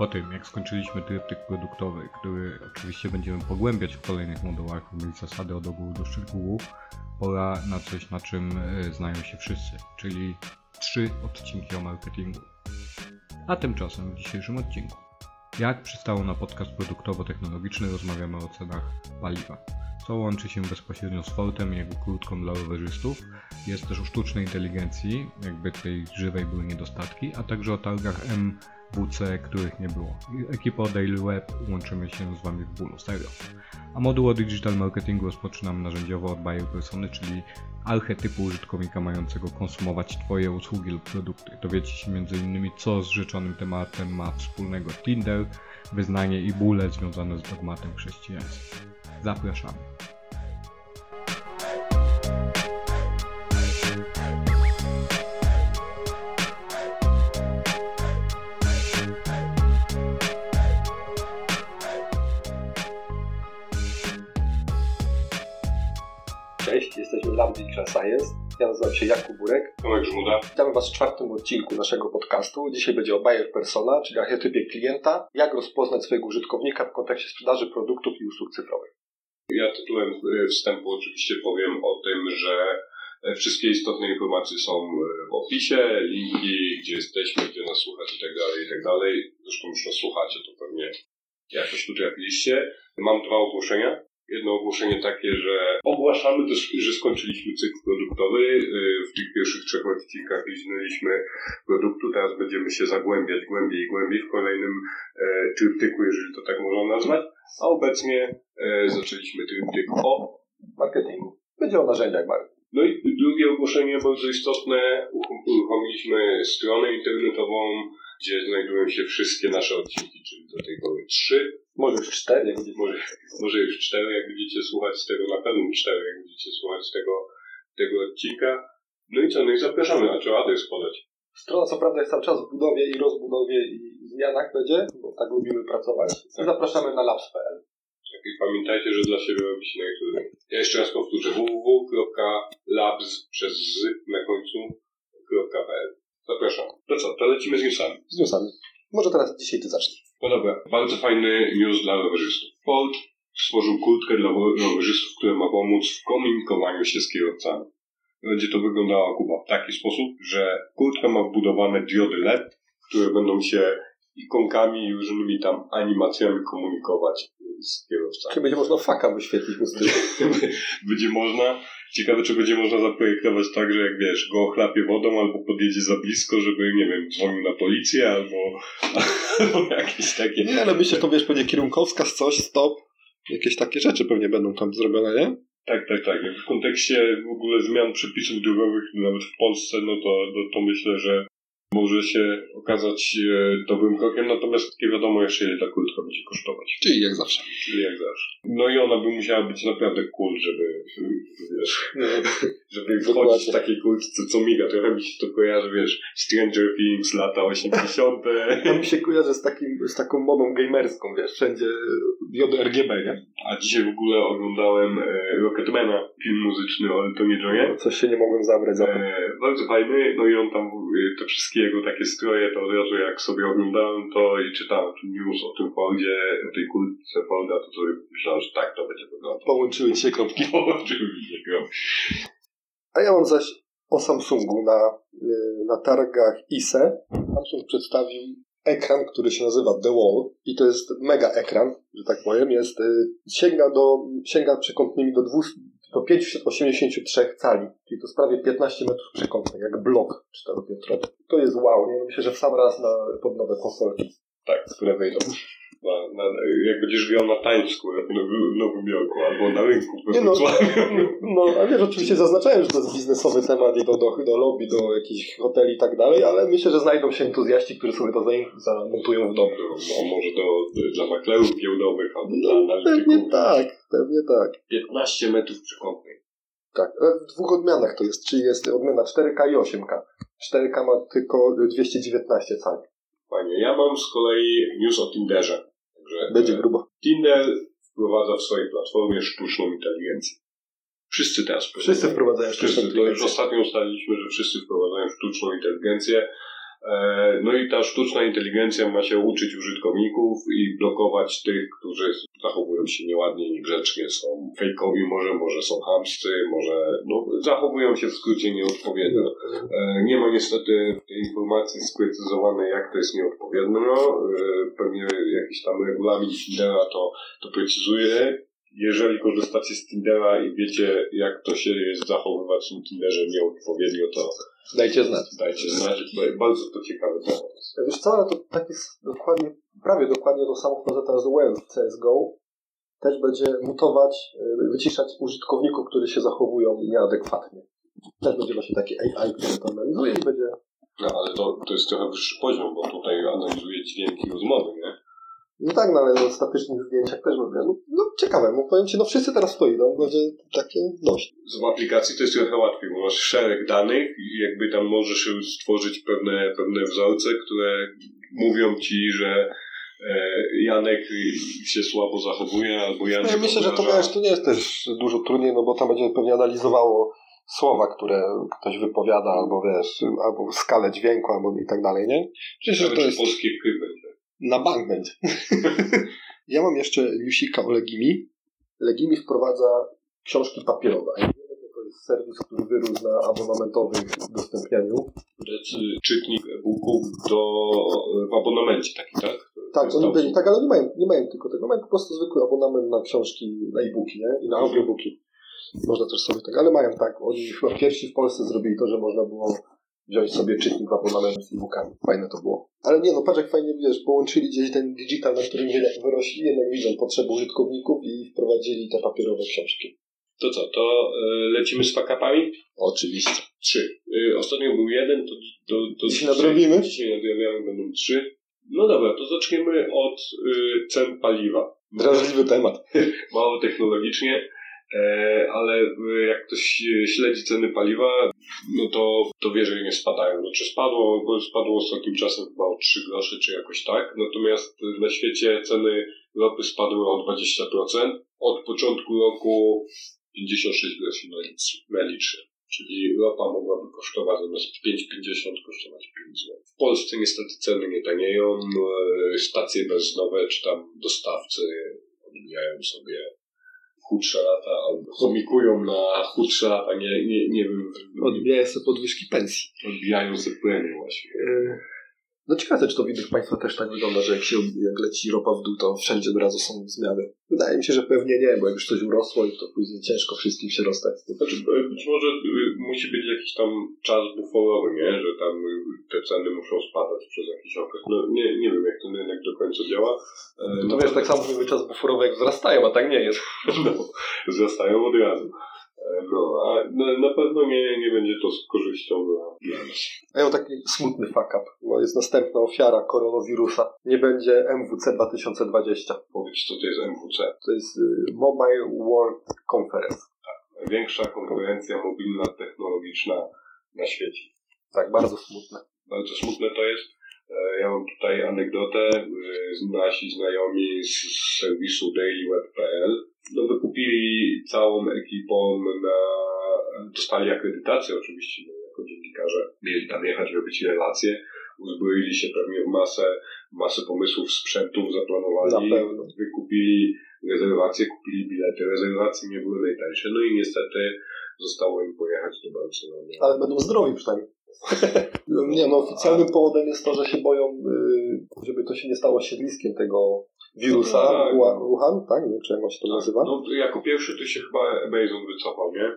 Po tym, jak skończyliśmy tryptyk produktowy, który oczywiście będziemy pogłębiać w kolejnych modułach, mieć zasady od ogółu do szczegółów, pora na coś, na czym e, znają się wszyscy, czyli trzy odcinki o marketingu. A tymczasem w dzisiejszym odcinku. Jak przystało na podcast produktowo-technologiczny, rozmawiamy o cenach paliwa. Co łączy się bezpośrednio z Fortem jako krótką dla rowerzystów. Jest też o sztucznej inteligencji, jakby tej żywej były niedostatki, a także o targach MWC, których nie było. Ekipą Daily Web łączymy się z Wami w bólu, serio. A moduł o digital marketingu rozpoczynam narzędziowo od buyer persony, czyli archetypu użytkownika mającego konsumować Twoje usługi lub produkty. Dowiecie się m.in. co z rzeczonym tematem ma wspólnego Tinder, wyznanie i bóle związane z dogmatem chrześcijaństwa. Zapraszamy. Cześć, jesteśmy Digital Science. Ja nazywam się Jakub Burek. Tomek Żmuda. Witamy Was w czwartym odcinku naszego podcastu. Dzisiaj będzie o buyer persona, czyli archetypie klienta. Jak rozpoznać swojego użytkownika w kontekście sprzedaży produktów i usług cyfrowych. Ja tytułem e, wstępu oczywiście powiem o tym, że e, wszystkie istotne informacje są e, w opisie, linki, gdzie jesteśmy, gdzie nas słuchać i tak dalej, i tak dalej. Zresztą już nas słuchacie, to pewnie jakoś tu trafiliście. Mam dwa ogłoszenia. Jedno ogłoszenie takie, że ogłaszamy też, że skończyliśmy cykl produktowy. W tych pierwszych trzech odcinkach liznęliśmy produktu, teraz będziemy się zagłębiać głębiej i głębiej w kolejnym e, tryptyku, jeżeli to tak można nazwać. A obecnie e, zaczęliśmy tryptyk o Marketingu. Będzie o narzędziach marketingu. no i drugie ogłoszenie bardzo istotne. Uruchomiliśmy stronę internetową, gdzie znajdują się wszystkie nasze odcinki, czyli do tej pory trzy. Może już cztery. Może, może już cztery, jak będziecie słuchać tego, na pewno cztery, jak będziecie słuchać tego, tego odcinka. No i co, no i zapraszamy, a trzeba adres podać. Strona co prawda jest cały czas w budowie i rozbudowie i zmianach będzie, bo tak lubimy pracować. Tak. Zapraszamy na labs.pl. I pamiętajcie, że dla siebie robi się najtrudniej. Ja jeszcze raz powtórzę. www.labs przez z na końcu.pl Zapraszam. To co, to lecimy z newsami. Z newsami. Może teraz dzisiaj Ty zacznij. No dobra, bardzo fajny news dla rowerzystów. Ford stworzył kurtkę dla rowerzystów, która ma pomóc w komunikowaniu się z kierowcami. Będzie to wyglądało Kuba w taki sposób, że kurtka ma wbudowane diody LED, które będą się ikonkami i różnymi tam animacjami komunikować z kierowcami. Czy będzie można faka wyświetlić stylu? będzie można. Ciekawe, czy będzie można zaprojektować tak, że jak wiesz, go ochlapie wodą albo podjedzie za blisko, żeby, nie wiem, dzwonił na policję albo, albo jakieś takie. Nie, ale myślę, że to wiesz, będzie kierunkowskaz, coś, stop. Jakieś takie rzeczy pewnie będą tam zrobione, nie? Tak, tak, tak. W kontekście w ogóle zmian przepisów drogowych, nawet w Polsce, no to, no to myślę, że może się okazać e, dobrym krokiem, natomiast nie wiadomo jeszcze ile ta kurtka będzie kosztować. Czyli jak zawsze. Czyli jak zawsze. No i ona by musiała być naprawdę cool, żeby, wiesz, żeby wchodzić w takiej kurtce, co miga. Trochę mi się to kojarzy, wiesz, Stranger Things, lata 80. To mi się kojarzy z, takim, z taką modą gamerską, wiesz, wszędzie diody RGB, nie? A dzisiaj w ogóle oglądałem e, Rocketmana, film muzyczny o Eltonie Johnie. Coś się nie mogłem zabrać za to. E, bardzo fajny, no i on tam, e, te wszystkie jego takie stroje, to od razu jak sobie oglądałem to i czytałem news o tym Fordzie, o tej kurtce Forda, to sobie myślałem, że tak to będzie wyglądać. Połączyły się kropki. Połączyły się kropki. A ja mam zaś o Samsungu na, y, na targach ISE. Samsung przedstawił ekran, który się nazywa The Wall i to jest mega ekran, że tak powiem, jest, y, sięga, do, sięga przekątnymi do, 200, do 583 cali, czyli to jest prawie 15 metrów przekątnych, jak blok czteropiętrowy. To jest wow, nie? Myślę, że w sam raz na, pod nowe konsolki, Tak, które wejdą. Na, na, jak będziesz grał na Times Square w Nowym, Nowym Jorku albo na rynku Nie no, no, a wiesz, oczywiście zaznaczałem, że to jest biznesowy temat i do, do, do lobby, do jakichś hoteli i tak dalej, ale myślę, że znajdą się entuzjaści, którzy sobie to zamontują w domu. No, może do, dla maklerów giełdowych albo dla No, analityków. pewnie tak, pewnie tak. 15 metrów przekątnych. Tak, w dwóch odmianach to jest, czyli jest odmiana 4K i 8K. 4K ma tylko 219 cali. Fajnie. Ja mam z kolei news o Tinderze. Będzie grubo. Tinder wprowadza w swojej platformie sztuczną inteligencję. Wszyscy teraz Wszyscy wprowadzają sztuczną Wszyscy, to już inteligencję. ostatnio ustaliliśmy, że wszyscy wprowadzają sztuczną inteligencję. E, No i ta sztuczna inteligencja ma się uczyć użytkowników i blokować tych, którzy zachowują się nieładnie, niegrzecznie, są fejkowi, może, może są hamscy, może no, zachowują się w skrócie nieodpowiednio. E, Nie ma niestety tej informacji sprecyzowane, jak to jest nieodpowiednio. E, Pewnie jakiś tam regulamin Tindera to, to precyzuje. Jeżeli korzystacie z Tindera i wiecie, jak to się jest zachowywać na Tinderze nieodpowiednio, to Dajcie znać. dajcie znać. bo Bardzo to ciekawy temat. Wiesz co, ale to tak jest dokładnie, prawie dokładnie to samo wprowadza teraz Wave w CSGO. Też będzie mutować, y, wyciszać użytkowników, którzy się zachowują nieadekwatnie. Też będzie właśnie taki AI, który to analizuje i będzie... No ale to, to jest trochę wyższy poziom, bo tutaj analizuje dźwięki rozmowy, nie? No tak, no ale w statycznych zdjęciach też będzie. No, no ciekawe, bo powiem Ci, no wszyscy teraz to idą, będzie takie dość. Z aplikacji to jest trochę łatwiej, bo masz szereg danych i jakby tam możesz stworzyć pewne, pewne wzorce, które mówią ci, że e, Janek się słabo zachowuje, albo Janek Ja myślę, że to, wiesz, to nie jest też dużo trudniej, no bo tam będzie pewnie analizowało słowa, które ktoś wypowiada, albo wiesz, albo skalę dźwięku, albo i tak dalej, nie? Myślę, że to jest... polskie kry będzie. Na bank będzie. ja mam jeszcze newsika o Legimi. Legimi wprowadza książki papierowe. To jest serwis, który wyrósł na abonamentowych udostępnianiu. Czytnik e-booków do, w abonamencie taki, tak? Tak, oni byli, tak, ale nie mają, nie mają tylko tego. Mają po prostu zwykły abonament na książki, na e-booki, nie? I na audiobooki. Można też sobie tak, ale mają tak. Oni chyba pierwsi w Polsce zrobili to, że można było wziąć sobie czytnik w abonament z e-bookami. Fajne to było. Ale nie, no patrz jak fajnie, wiesz, połączyli gdzieś ten digital, na którym wy- wyrośli, jednak widzą potrzeby użytkowników i wprowadzili te papierowe książki. To co, to y, lecimy z fakapami? Oczywiście. Trzy. Y, ostatnio był jeden, to, to, to Dzisiaj nadrobimy? Dzisiaj nadrobiamy, będą trzy. No dobra, to zaczniemy od y, cen paliwa. Drażliwy temat. Mało technologicznie, e, ale y, jak ktoś y, śledzi ceny paliwa, no to, to wie, że nie spadają. Znaczy spadło, bo spadło ostatnim czasem chyba o 3 grosze, czy jakoś tak. Natomiast na świecie ceny ropy spadły o 20%. Od początku roku 56 groszy na litr. Na litrze. Czyli ropa mogłaby kosztować zamiast 5,50 kosztować 5 zł. W Polsce niestety ceny nie tanieją. e, Stacje benzynowe czy tam dostawcy odbijają sobie chudsze lata albo chomikują na chudsze lata, nie, nie, nie wiem, Odbijają sobie podwyżki pensji. odbijają sobie premię właśnie. No ciekawe, czy to w innych państwach też tak wygląda, że jak się jak leci ropa w dół, to wszędzie od razu są zmiany. Wydaje mi się, że pewnie nie, bo jak już coś urosło to później ciężko wszystkim się rozstać. Znaczy, e, być może musi być jakiś tam czas buforowy, nie? Że tam te ceny muszą spadać przez jakiś okres. No nie, nie wiem, jak ten rynek do końca działa. E, To no, wiesz, tak samo mówimy czas buforowy, jak wzrastają, a tak nie jest. no, wzrastają od razu. E, No, a na, na pewno nie, nie będzie to z korzyścią dla, nas. A ja mam taki smutny fuck up, bo jest następna ofiara koronawirusa. Nie będzie MWC 2020. Powiedz, co to jest MWC. To jest y, Mobile World Conference. Największa konkurencja mobilna, technologiczna na świecie. Tak, bardzo smutne. Bardzo smutne to jest. E, Ja mam tutaj anegdotę. E, Nasi znajomi z serwisu dailyweb.pl no wykupili całą ekipą na... Dostali akredytację oczywiście, no, jako dziennikarze. Mieli tam jechać, robić relacje. Uzbroili się pewnie w masę, masę pomysłów, sprzętów, zaplanowali. Wykupili rezerwacje, kupili bilety. Rezerwacje nie były najtańsze. No i niestety zostało im pojechać do Barcelony. Ale będą zdrowi przynajmniej. nie, no oficjalnym powodem jest to, że się boją, y, żeby to się nie stało siedliskiem tego wirusa Tak. Wuhan, tak? Nie wiem, czy jak się to nazywa. No, jako pierwszy to się chyba Amazon wycofał, nie?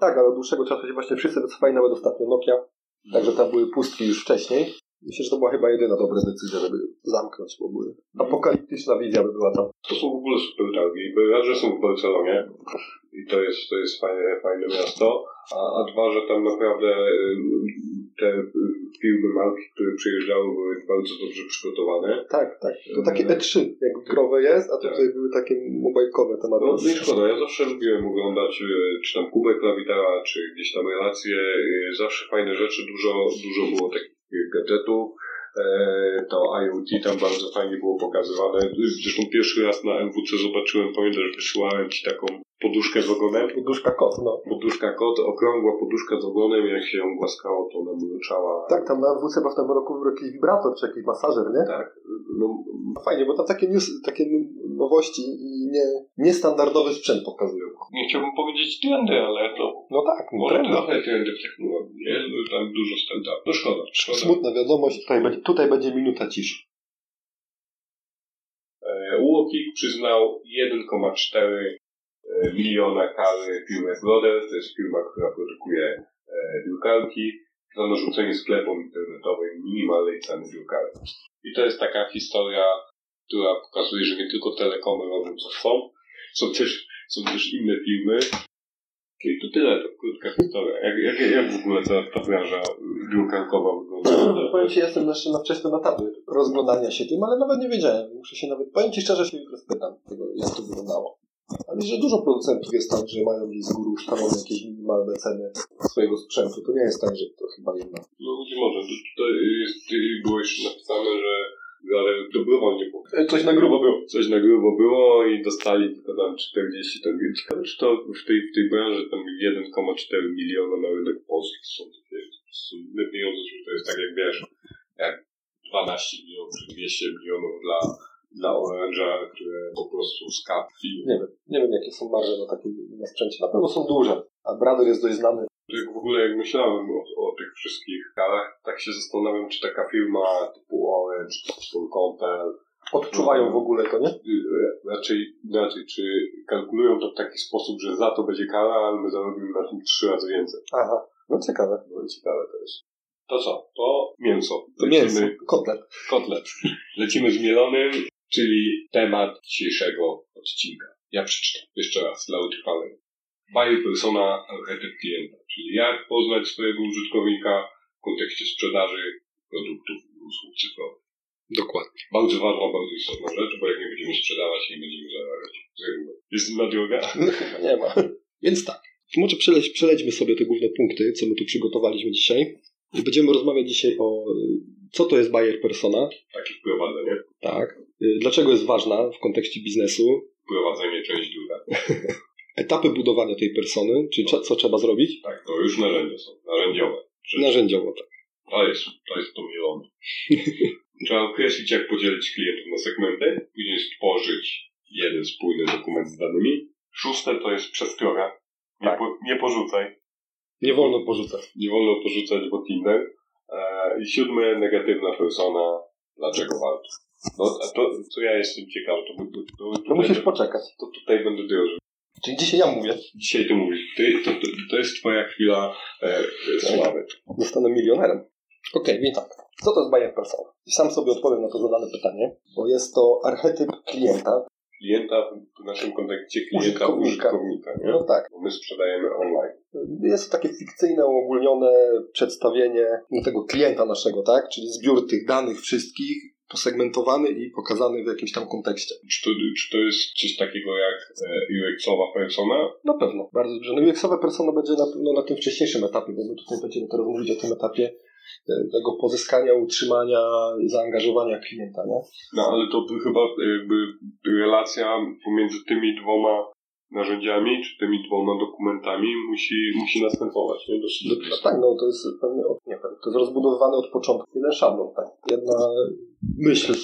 Tak, ale od dłuższego czasu się właśnie wszyscy wycofali, nawet ostatnio Nokia. Także tam były pustki już wcześniej. Myślę, że to była chyba jedyna dobra decyzja, żeby zamknąć, bo były apokaliptyczna wizja by była tam. To są w ogóle super targi. Bo Raz, że są w Barcelonie i to jest, to jest fajne, fajne miasto, a, a dwa, że tam naprawdę te y, firmy, marki, które przyjeżdżały, były bardzo dobrze przygotowane. Tak, tak. To takie E3, jak growe jest, a tutaj były takie mobilkowe tematy. No, no i szkoda, ja zawsze lubiłem oglądać y, czy tam Kubę Klawitera, czy gdzieś tam relacje, y, zawsze fajne rzeczy, dużo, dużo było takich gadżetów, E, to IoT tam bardzo fajnie było pokazywane. Zresztą pierwszy raz na MWC zobaczyłem, pamiętam, że wysyłałem Ci taką poduszkę z ogonem. Poduszka kot, no. Poduszka kot, okrągła poduszka z ogonem, jak się ją głaskało, to ona mruczała. Tak, tam na WC w tym roku był jakiś wibrator, czy jakiś masażer, nie? Tak. No, No Fajnie, bo tam takie, news, takie nowości i nie, niestandardowy sprzęt pokazują. nie chciałbym powiedzieć trendy, ale to No tak, no trendy. trochę trendy w technologii, nie? No, Tam dużo stand-up. No szkoda, szkoda. Smutna wiadomość, tutaj będzie, tutaj będzie minuta ciszy. E, Łokik przyznał 1,4 e, miliona kary firmie Brothers. To jest firma, która produkuje e, drukarki za narzucenie sklepom internetowym minimalnej ceny drukarek. I to jest taka historia, która pokazuje, że nie tylko telekomy robią co chcą, są też, są też inne firmy. I to tyle, to krótka historia. Jak, jak, jak w ogóle ta, ta branża drukarkowa wygląda? Powiem Ci, jestem jeszcze na wczesnym etapie rozglądania się tym, ale nawet nie wiedziałem. Muszę się nawet, powiem Ci szczerze, się jutro spytam, tego, jak to wyglądało. Ale że dużo producentów jest tak, że mają gdzieś z góry ustawione jakieś minimalne ceny swojego sprzętu. To nie jest tak, że to chyba jedna. No być może. Tu- Tutaj jest, było jeszcze napisane, że ale dobrowolnie było. Coś na grubo było. Coś na grubo było i dostali tylko tam 40 tam Ciekawe, czy to w tej, w tej branży tam 1,4 miliona na rynek polski są takie pieniądze, że to jest tak jak wiesz, jak 12 milionów czy 200 milionów dla, dla Orange'a, które po prostu skapli. Nie wiem. Nie wiem, jakie są marże na takim na sprzęcie. Na pewno są duże. A Brother jest dość znany. Tak w ogóle jak myślałem o, o tych wszystkich karach, tak się zastanawiam, czy taka firma typu Orange, typu Compel, Odczuwają w ogóle to, nie? y, raczej inaczej, czy kalkulują to w taki sposób, że za to będzie kara, ale my zarobimy na tym trzy razy więcej. Aha. No ciekawe. No ciekawe to jest. To co? To mięso. To Lecimy- mięso. Kotlet. Kotlet. Lecimy z mielonym, czyli temat dzisiejszego odcinka. Ja przeczytam jeszcze raz dla utrwalenia. Buyer persona archetyp klienta, czyli jak poznać swojego użytkownika w kontekście sprzedaży produktów i usług cyfrowych. Dokładnie. Bardzo ważna, bardzo istotna rzecz, bo jak nie będziemy sprzedawać, nie będziemy zarabiać. Z reguły. Jest inna droga. Nie ma. Więc tak. Może przeleć, przelećmy sobie te główne punkty, co my tu przygotowaliśmy dzisiaj. Będziemy rozmawiać dzisiaj o co to jest buyer persona, Takie wprowadzenie. tak, y, dlaczego jest ważna w kontekście biznesu, Wprowadzenie część druga. etapy budowania tej persony, czyli co, co trzeba zrobić, Tak, to już narzędzia są. Narzędziowe. Rzeczy. narzędziowo. Tak. To jest, to jest to mielone. Trzeba określić, jak podzielić klientów na segmenty, później stworzyć jeden spójny dokument z danymi. Szóste to jest przestroga. Nie, Tak. po, nie porzucaj. Nie wolno porzucać. Nie wolno porzucać, bo Tinder. E, I siódme, negatywna persona. Dlaczego warto? No, a to, co ja jestem ciekawy, to, to, to, To musisz poczekać. to tutaj będę drożył. Czyli dzisiaj ja mówię. Dzisiaj ty mówisz, ty, to, to, to jest twoja chwila e, sławy. Zostanę milionerem. Okej, więc tak. Co to jest buyer persona? I sam sobie odpowiem na to zadane pytanie, bo jest to archetyp klienta. Klienta, w naszym kontekście klienta, Użytkownika. użytkownika, nie? No tak. My sprzedajemy online. Jest to takie fikcyjne, uogólnione przedstawienie tego klienta naszego, tak? Czyli zbiór tych danych wszystkich, posegmentowany i pokazany w jakimś tam kontekście. Czy to, czy to jest coś takiego jak e, UX-owa persona? Na pewno, bardzo dobrze. No UX-owe persona będzie na pewno na tym wcześniejszym etapie, bo my tutaj będziemy teraz mówić o tym etapie e, tego pozyskania, utrzymania, zaangażowania klienta, nie? No ale to chyba jakby relacja pomiędzy tymi dwoma narzędziami, czy tymi dwoma dokumentami musi, musi następować, nie? No, no tak, no to jest pewnie, nie wiem, to jest rozbudowywane od początku. Jeden szablon, tak, jedna myśl.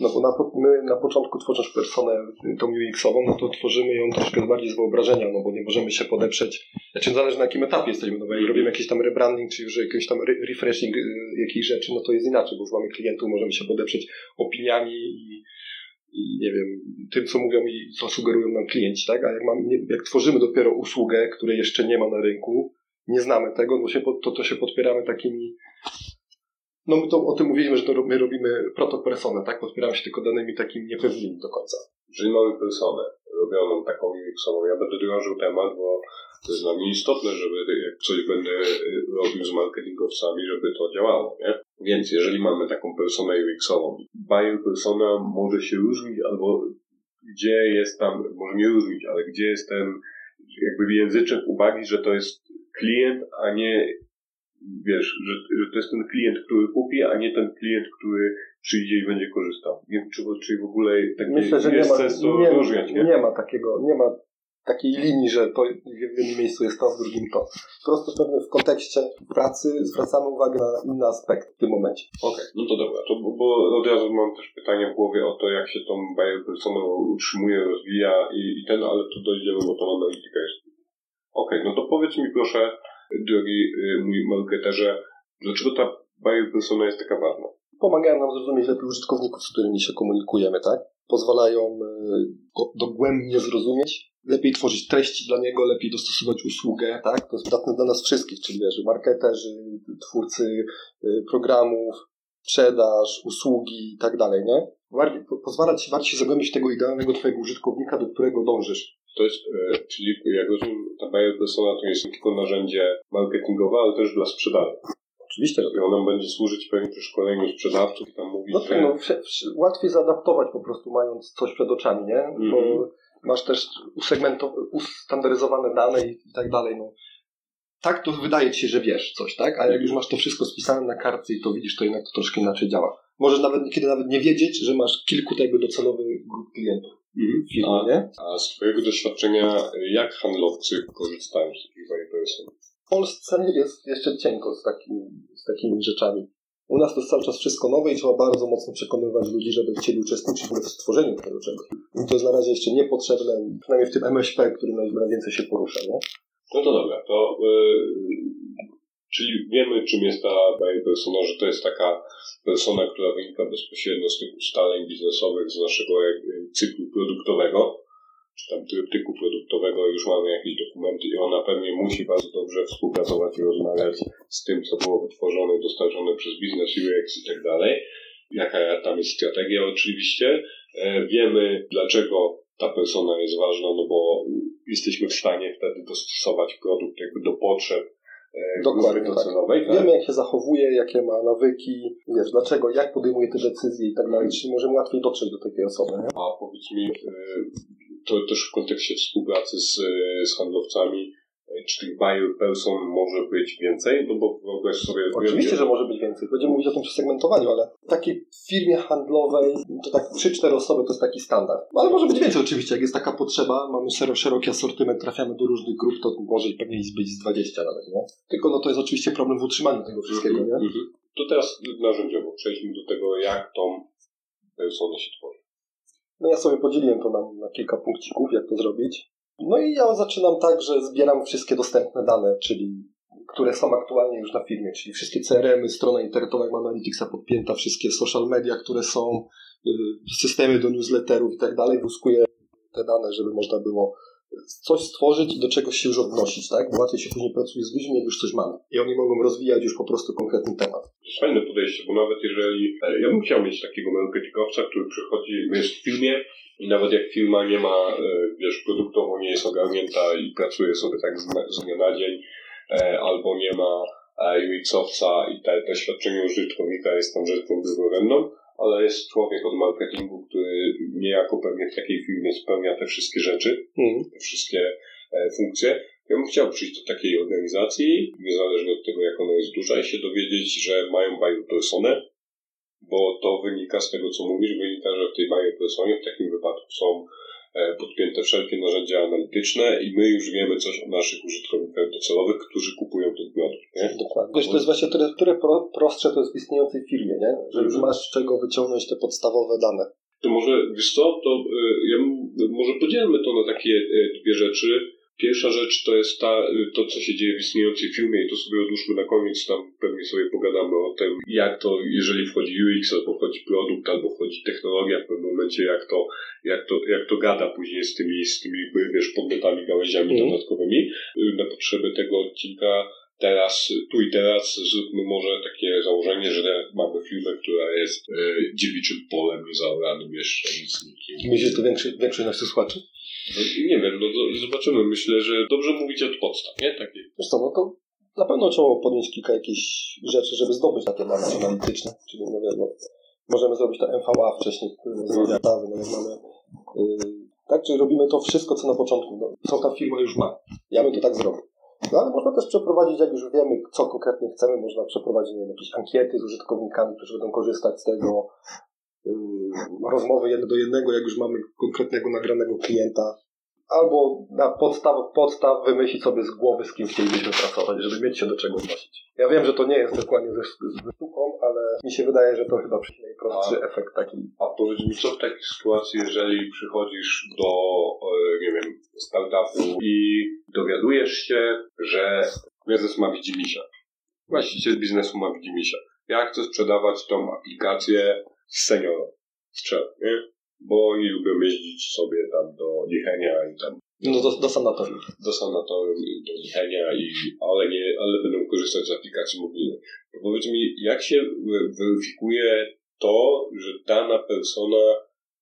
No bo na, my na początku tworząc personę tą UX-ową, no to tworzymy ją troszkę bardziej z wyobrażenia, no bo nie możemy się podeprzeć, znaczy zależy na jakim etapie jesteśmy, no bo jak robimy jakiś tam rebranding, czy już jakiś tam re- refreshing y, jakiejś rzeczy, no to jest inaczej, bo już mamy klientów, możemy się podeprzeć opiniami i, i nie wiem, tym co mówią i co sugerują nam klienci, tak? A jak, mam, jak tworzymy dopiero usługę, której jeszcze nie ma na rynku, nie znamy tego, no się, to, to się podpieramy takimi. No my to o tym mówiliśmy, że to my robimy protopersonę, tak? Podpieramy się tylko danymi takimi niepewnymi do końca. Jeżeli mamy personę robioną taką UX-ową, ja będę drążył temat, bo to jest dla mnie istotne, żeby jak coś będę y, robił z marketingowcami, żeby to działało, nie? Więc jeżeli mamy taką personę UX-ową, buyer persona może się różnić, albo gdzie jest tam, może nie różnić, ale gdzie jest ten jakby języczek uwagi, że to jest klient, a nie wiesz, że, że to jest ten klient, który kupi, a nie ten klient, który przyjdzie i będzie korzystał. Nie wiem, czy, czy w ogóle tak Myślę, że nie jest ma, sens to nie, nie? nie ma takiego, nie ma takiej linii, że to w jednym miejscu jest to, w drugim to. Po prostu pewnie w kontekście pracy zwracamy uwagę na inny aspekt w tym momencie. Okej, no to dobra, to, bo, bo od razu mam też pytanie w głowie o to, jak się tą buyer persona utrzymuje, rozwija i, i ten, ale tu dojdziemy, bo to analityka jest. Okej, no to powiedz mi proszę, drogi y, mój marketerze, dlaczego ta buyer persona jest taka ważna? Pomagają nam zrozumieć lepiej użytkowników, z którymi się komunikujemy, tak? Pozwalają e, go dogłębnie zrozumieć, lepiej tworzyć treści dla niego, lepiej dostosować usługę, tak? To jest przydatne dla nas wszystkich, czyli wiesz, marketerzy, twórcy e, programów, sprzedaż, usługi i tak dalej, nie? Pozwala ci bardziej zagłębić tego idealnego twojego użytkownika, do którego dążysz. To jest, e, czyli jak rozumiem, ta buyer persona to jest nie tylko narzędzie marketingowe, ale też dla sprzedaży. Oczywiście, I ona będzie służyć pewnie przy szkoleniu sprzedawców i tam mówić, No tak, no, łatwiej zaadaptować po prostu mając coś przed oczami, nie? Bo Mhm. masz też ustandaryzowane dane i, i tak dalej, no. Tak to wydaje ci się, że wiesz coś, tak? A jak już masz to wszystko spisane na kartce i to widzisz, to jednak to troszkę inaczej działa. Możesz nawet niekiedy nawet nie wiedzieć, że masz kilku jakby docelowych grup klientów Mhm. A, nie? a z Twojego doświadczenia, jak handlowcy korzystają z takich person? W Polsce jest jeszcze cienko z, takim, z takimi rzeczami. U nas to jest cały czas wszystko nowe i trzeba bardzo mocno przekonywać ludzi, żeby chcieli uczestniczyć w stworzeniu tego czegoś. I to jest na razie jeszcze niepotrzebne, przynajmniej w tym MŚP, którym naj- najwięcej się porusza, nie? No to dobra, to yy, czyli wiemy, czym jest ta buyer persona, że to jest taka persona, która wynika bezpośrednio z tych ustaleń biznesowych, z naszego yy, cyklu produktowego, czy tam tryptyku produktowego, już mamy jakieś dokumenty i ona pewnie musi bardzo dobrze współpracować i rozmawiać z tym, co było wytworzone, dostarczone przez biznes, UX i tak dalej. Jaka tam jest strategia oczywiście. E, Wiemy, dlaczego ta persona jest ważna, no bo jesteśmy w stanie wtedy dostosować produkt jakby do potrzeb Dokładnie grupy tak. Tak? Wiemy, jak się zachowuje, jakie ma nawyki, wiesz, dlaczego, jak podejmuje te decyzje i tak dalej, czyli możemy łatwiej dotrzeć do takiej osoby, nie? A powiedz mi, e, to też w kontekście współpracy z, e, z handlowcami, e, czy tych person może być więcej? No bo wyobraź sobie... Oczywiście, że może być więcej. Będziemy mówić o tym przy segmentowaniu, ale w takiej firmie handlowej to tak 3-4 osoby to jest taki standard. No, ale może być więcej oczywiście, jak jest taka potrzeba, mamy szero, szeroki asortyment, trafiamy do różnych grup, to może pewnie być z 20 nawet, nie? Tylko no to jest oczywiście problem w utrzymaniu tego wszystkiego, Mhm, nie? mhm. To teraz narzędziowo przejdźmy do tego, jak tą personę się tworzy. No ja sobie podzieliłem to na, na kilka punkcików, jak to zrobić. No i ja zaczynam tak, że zbieram wszystkie dostępne dane, czyli które są aktualnie już na firmie, czyli wszystkie CRM-y, strona internetowa, jak Analyticsa podpięta, wszystkie social media, które są, y, systemy do newsletterów i tak dalej, wyskuję te dane, żeby można było coś stworzyć i do czegoś się już odnosić, tak? Bo łatwiej się później pracuje z ludźmi, jak już coś mamy. I oni mogą rozwijać już po prostu konkretny temat. Fajne podejście, bo nawet jeżeli... e, Ja bym chciał mieć takiego marketingowca, który przychodzi, jest w firmie i nawet jak firma nie ma, e, wiesz, produktowo nie jest ogarnięta i pracuje sobie tak z, dnia na dzień, e, albo nie ma e, UX-owca i te doświadczenie użytkownika jest tam rzeczą drugorzędną, ale jest człowiek od marketingu, który niejako pewnie w takiej firmie spełnia te wszystkie rzeczy, te wszystkie funkcje. Ja bym chciał przyjść do takiej organizacji, niezależnie od tego, jak ona jest duża, i się dowiedzieć, że mają buyer personę, bo to wynika z tego, co mówisz, wynika, że w tej buyer personie w takim wypadku są e, podpięte wszelkie narzędzia analityczne i my już wiemy coś o naszych użytkownikach docelowych, którzy kupują ten produkt. Nie? Dokładnie. Wiesz, to jest właśnie które pro, prostsze to jest w istniejącej firmie, nie? Że już Mhm. masz z czego wyciągnąć te podstawowe dane. To może, wiesz co, to y, ja może podzielmy to na takie y, dwie rzeczy. Pierwsza rzecz to jest ta, y, to, co się dzieje w istniejącej firmie i to sobie odłóżmy na koniec, tam pewnie sobie pogadamy o tym, jak to, jeżeli wchodzi UX, albo wchodzi produkt, albo wchodzi technologia w pewnym momencie, jak to, jak to, jak to gada później z tymi, z tymi wiesz, podmiotami, gałęziami Mhm. dodatkowymi. Y, Na potrzeby tego odcinka teraz, tu i teraz zróbmy może takie założenie, że mamy firmę, która jest e, dziewiczym polem niezaoranym jeszcze nic nikim. Myślisz, że to większość, większość naszych słuchaczy? No, nie wiem, no zobaczymy. Myślę, że dobrze mówić od podstaw, nie? Takie. Wiesz co, no to na pewno trzeba podnieść kilka jakichś rzeczy, żeby zdobyć takie dane analityczne. Czyli no wiadomo, możemy zrobić to MVA wcześniej, które dawy, no jak mamy... Yy, tak, czyli robimy to wszystko, co na początku, no, co ta firma już ma. Ja bym to tak zrobił. No ale można też przeprowadzić, jak już wiemy, co konkretnie chcemy, można przeprowadzić nie wiem, jakieś ankiety z użytkownikami, którzy będą korzystać z tego, yy, rozmowy jeden do jednego, jak już mamy konkretnego nagranego klienta. albo na podstaw, podstaw wymyślić sobie z głowy, z kim chcielibyśmy pracować, żeby mieć się do czego odnosić. Ja wiem, że to nie jest dokładnie ze, ze sztuką, ale mi się wydaje, że to chyba najprostszy efekt taki. A powiedz mi, co w takiej sytuacji, jeżeli przychodzisz do, nie wiem, startupu i dowiadujesz się, że prezes ma widzimisia. Właściciel biznesu ma widzimisia. Ja chcę sprzedawać tą aplikację seniorom. Strzel, nie? Bo oni lubią jeździć sobie tam do Niechenia i tam No do, do sanatorium. do sanatorium i do Niechenia, i, ale, nie, ale będą korzystać z aplikacji mobilnej. Powiedz mi, jak się weryfikuje to, że dana persona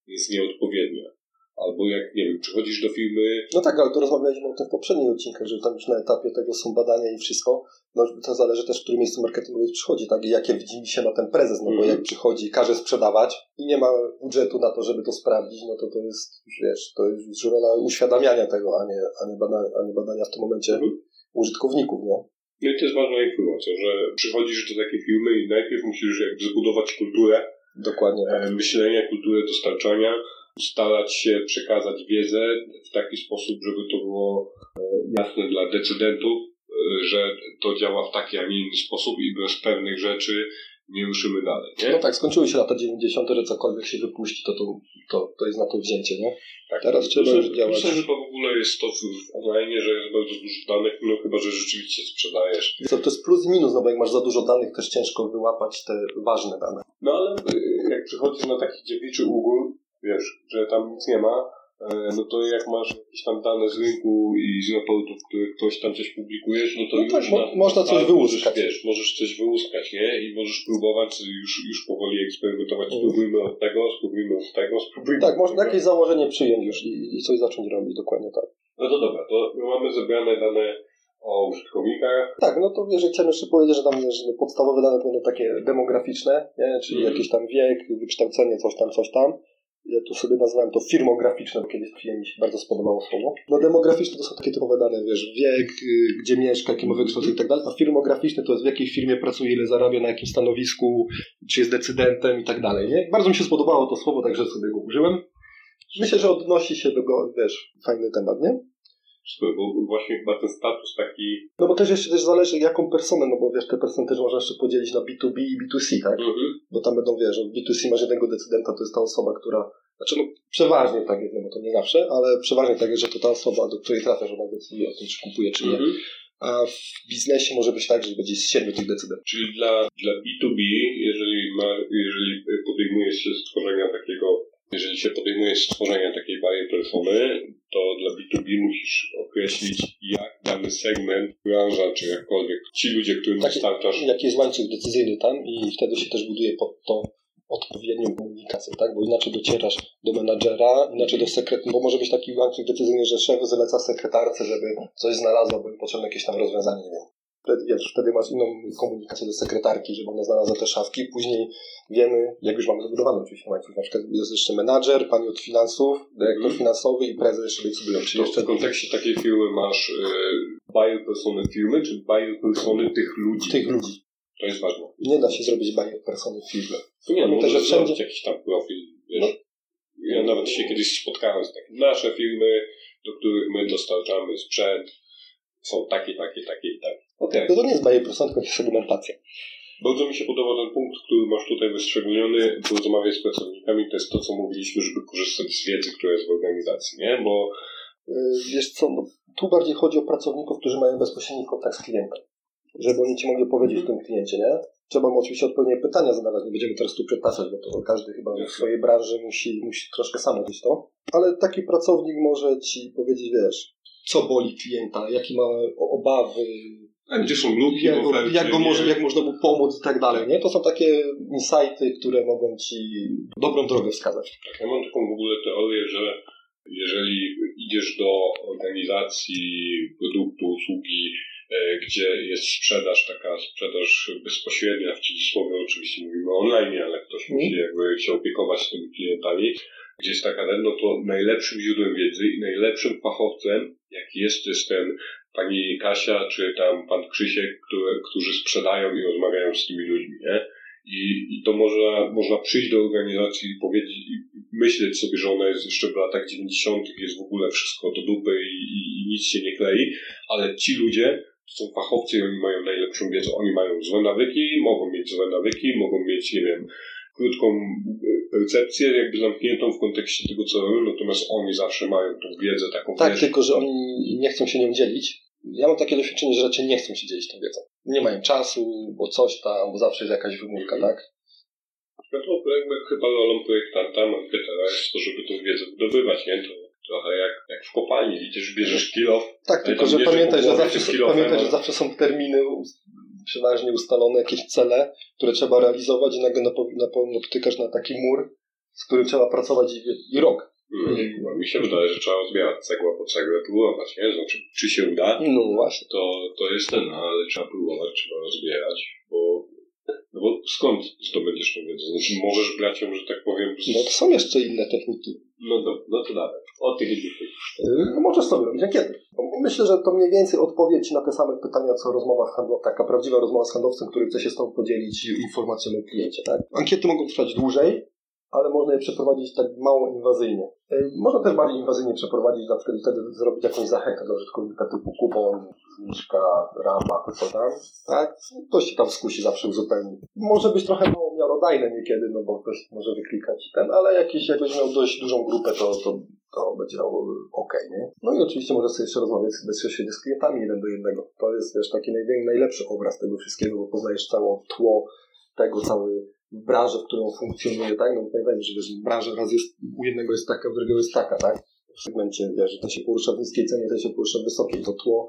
jest nieodpowiednia? Albo jak, nie wiem, przychodzisz do firmy, No tak, ale to rozmawialiśmy o tym w poprzednich odcinkach, że tam już na etapie tego są badania i wszystko. No to zależy też, w którym miejscu marketingowej przychodzi, tak? I jakie widzi się na ten prezes, no bo Mhm. jak przychodzi, każe sprzedawać i nie ma budżetu na to, żeby to sprawdzić, no to to jest, już wiesz, to jest już rola uświadamiania tego, a nie, a nie, badania, a nie badania w tym momencie Mhm. użytkowników, nie? no i to jest ważna informacja, że przychodzisz do takiej firmy i najpierw musisz jakby zbudować kulturę Dokładnie. tak. myślenia, kulturę dostarczania, starać się przekazać wiedzę w taki sposób, żeby to było e, jasne dla decydentów, e, że to działa w taki, a nie inny sposób i bez pewnych rzeczy nie ruszymy dalej, nie? No tak, skończyły się lata 90., że cokolwiek się wypuści, to, to, to, to jest na to wzięcie, nie? Tak, Teraz trzeba myślę, już działać. Myślę, że to w ogóle jest to w, online, że jest bardzo dużo danych, no chyba, że rzeczywiście sprzedajesz. To, to jest plus i minus, no bo jak masz za dużo danych, też ciężko wyłapać te ważne dane. No ale y, jak przychodzisz na taki dziewiczy ugór, wiesz, że tam nic nie ma, e, no to jak masz jakieś tam dane z rynku i z raportów, które ktoś tam coś publikujesz, no to No już tak, na, można coś tak, wyłuskać. Możesz, wiesz, możesz coś wyłuskać, nie? I możesz próbować już, już powoli eksperymentować. Mhm. Spróbujmy od tego, spróbujmy od tego, spróbujmy Tak, można jakieś założenie przyjąć już i, i coś zacząć robić, dokładnie tak. No to dobra, to my mamy zebrane dane o użytkownikach. Tak, no to wiesz, chciałem jeszcze powiedzieć, że tam wiesz, no, podstawowe dane będą takie demograficzne, nie? czyli Mhm. jakiś tam wiek, wykształcenie, coś tam, coś tam. Ja tu sobie nazwałem to firmograficzne, bo kiedyś mi się bardzo spodobało słowo. No demograficzne to są takie typowe dane, wiesz, wiek, y, gdzie mieszka, jakie ma wykształcenie i tak dalej, a firmograficzne to jest w jakiej firmie pracuje, ile zarabia, na jakim stanowisku, czy jest decydentem i tak dalej, nie? Bardzo mi się spodobało to słowo, także sobie go użyłem. Myślę, że odnosi się do go, wiesz, fajny temat, nie? Bo właśnie chyba ten status taki... No bo też jeszcze też zależy jaką personę, no bo wiesz, te persony też można jeszcze podzielić na B2B i B2C, tak? Mhm. Bo tam będą, wiesz, w B2C masz jednego decydenta, to jest ta osoba, która, znaczy no przeważnie tak jest, no bo to nie zawsze, ale przeważnie tak jest, że to ta osoba, do której trafiasz, ona decyduje o tym, czy kupuje, czy nie. Mhm. A w biznesie może być tak, że będzie z siedmiu tych decydentów. Czyli dla, dla B2B, jeżeli, ma, jeżeli podejmujesz się stworzenia takiego, jeżeli się podejmujesz stworzenia takiej barej persony, to dla B2B musisz określić, jak dany segment, branża, czy jakkolwiek, ci ludzie, którym Taki- dostarczasz, Jaki jest łańcuch decyzyjny tam i wtedy się też buduje pod tą odpowiednią komunikację, tak? Bo inaczej docierasz do menadżera, inaczej do sekretarza, bo może być taki łańcuch decyzyjny, że szef zaleca sekretarce, żeby coś znalazła, bo potrzebne jakieś tam rozwiązanie, nie wiem. Wtedy, wiesz, wtedy masz inną komunikację do sekretarki, żeby ona znalazła te szafki. Później wiemy, jak już mamy zabudowany oczywiście łańcuch, na przykład jest jeszcze menadżer, pani od finansów, dyrektor Mhm. finansowy i prezes jeszcze decydują. Czyli jeszcze w kontekście takiej firmy masz y, buyer persony firmy, czy buyer persony tych ludzi. tych ludzi. To jest ważne. Nie da się zrobić buyer persony. To nie, no, Pamiętaj, że wszędzie- zrobić jakiś tam profil, wiesz. No. Ja nawet się kiedyś spotkałem z takim, nasze firmy, do których my dostarczamy sprzęt, są takie, takie, takie i takie. Okej. No to nie jest persona, tylko jest segmentacja. Bardzo mi się podoba ten punkt, który masz tutaj wyszczególniony, porozmawiać z pracownikami, to jest to, co mówiliśmy, żeby korzystać z wiedzy, która jest w organizacji, nie? Bo Yy, Wiesz co, no, tu bardziej chodzi o pracowników, którzy mają bezpośredni kontakt z klientem. Żeby oni ci mogli opowiedzieć o tym kliencie, nie? Trzeba mu oczywiście odpowiednie pytania zadawać, nie będziemy teraz tu przetaczać, bo to każdy chyba w swojej branży musi, musi troszkę sam robić to. Ale taki pracownik może ci powiedzieć, wiesz, co boli klienta, jakie ma obawy, a gdzie są luki jak ofercie, jak, go może, jak można mu pomóc i tak dalej, nie? To są takie insighty, które mogą ci dobrą drogę wskazać. Tak, ja mam taką w ogóle teorię, że jeżeli idziesz do organizacji produktu, usługi, e, gdzie jest sprzedaż, taka sprzedaż bezpośrednia, w cudzysłowie oczywiście mówimy online, ale ktoś Mhm. musi jakby się opiekować tymi klientami, gdzie jest taka, no to najlepszym źródłem wiedzy i najlepszym fachowcem, jaki jest, jest ten pani Kasia, czy tam pan Krzysiek, które, którzy sprzedają i rozmawiają z tymi ludźmi, nie? I, I to można, można przyjść do organizacji i powiedzieć, i myśleć sobie, że ona jest jeszcze w latach 90., jest w ogóle wszystko do dupy i, i, i nic się nie klei, ale ci ludzie to są fachowcy i oni mają najlepszą wiedzę. Oni mają złe nawyki, mogą mieć złe nawyki, mogą mieć, nie wiem, krótką e, percepcję, jakby zamkniętą w kontekście tego, co robią, natomiast oni zawsze mają tą wiedzę taką, Tak, wiesz, tylko że oni nie chcą się nią dzielić. Ja mam takie doświadczenie, że raczej nie chcą się dzielić tą wiedzą. Nie mają czasu, bo coś tam, bo zawsze jest jakaś wymówka, tak? No to jakby chyba rolą projektanta, marketera jest to, żeby tą wiedzę wydobywać, nie? To trochę jak, jak w kopalni, widzisz, bierzesz kilo, Tak, tylko że pamiętaj, że zawsze, pamiętaj, że zawsze są terminy przeważnie ustalone, jakieś cele, które trzeba realizować i nagle napo- napo- napotykasz na taki mur, z którym trzeba pracować i, i rok. Mm, no, mi się wydaje, że trzeba rozbierać cegła po cegłę, próbować, nie? Znaczy, czy się uda, No właśnie. to, to jest ten, ale trzeba próbować, trzeba rozbierać, bo, no bo skąd zdobędziesz tą wiedzę? Znaczy, możesz brać ją, że tak powiem, z... No to są jeszcze inne techniki. no, do, no to dawaj, o tych i tych. Yy, No możesz sobie robić ankiety. Bo Myślę, że to mniej więcej odpowiedź na te same pytania, co rozmowa z handlowcem, taka prawdziwa rozmowa z handlowcem, który chce się z Tobą podzielić informacją o kliencie. Tak? Ankiety mogą trwać dłużej, ale można je przeprowadzić tak mało inwazyjnie. Yy, Można też bardziej inwazyjnie przeprowadzić, na przykład wtedy zrobić jakąś zachętę do użytkownika typu kupon, zniżka, rabat, co tam. Tak? Ktoś się tam skusi zawsze uzupełni. Może być trochę mało miarodajne niekiedy, no bo ktoś może wyklikać ten, ale jakiś, jakbyś miał dość dużą grupę, to, to, to będzie ok, nie? No i oczywiście może sobie jeszcze rozmawiać bezpośrednio z klientami jeden do jednego. To jest wiesz, taki najlepszy obraz tego wszystkiego, bo poznajesz całe tło tego, cały branżę, w którą funkcjonuje, tak? No pamiętajmy, że wiesz, branża raz jest, u jednego jest taka, u drugiego jest taka, tak? W segmencie, wiesz, że ten się porusza w niskiej cenie, ten się porusza w wysokiej. To tło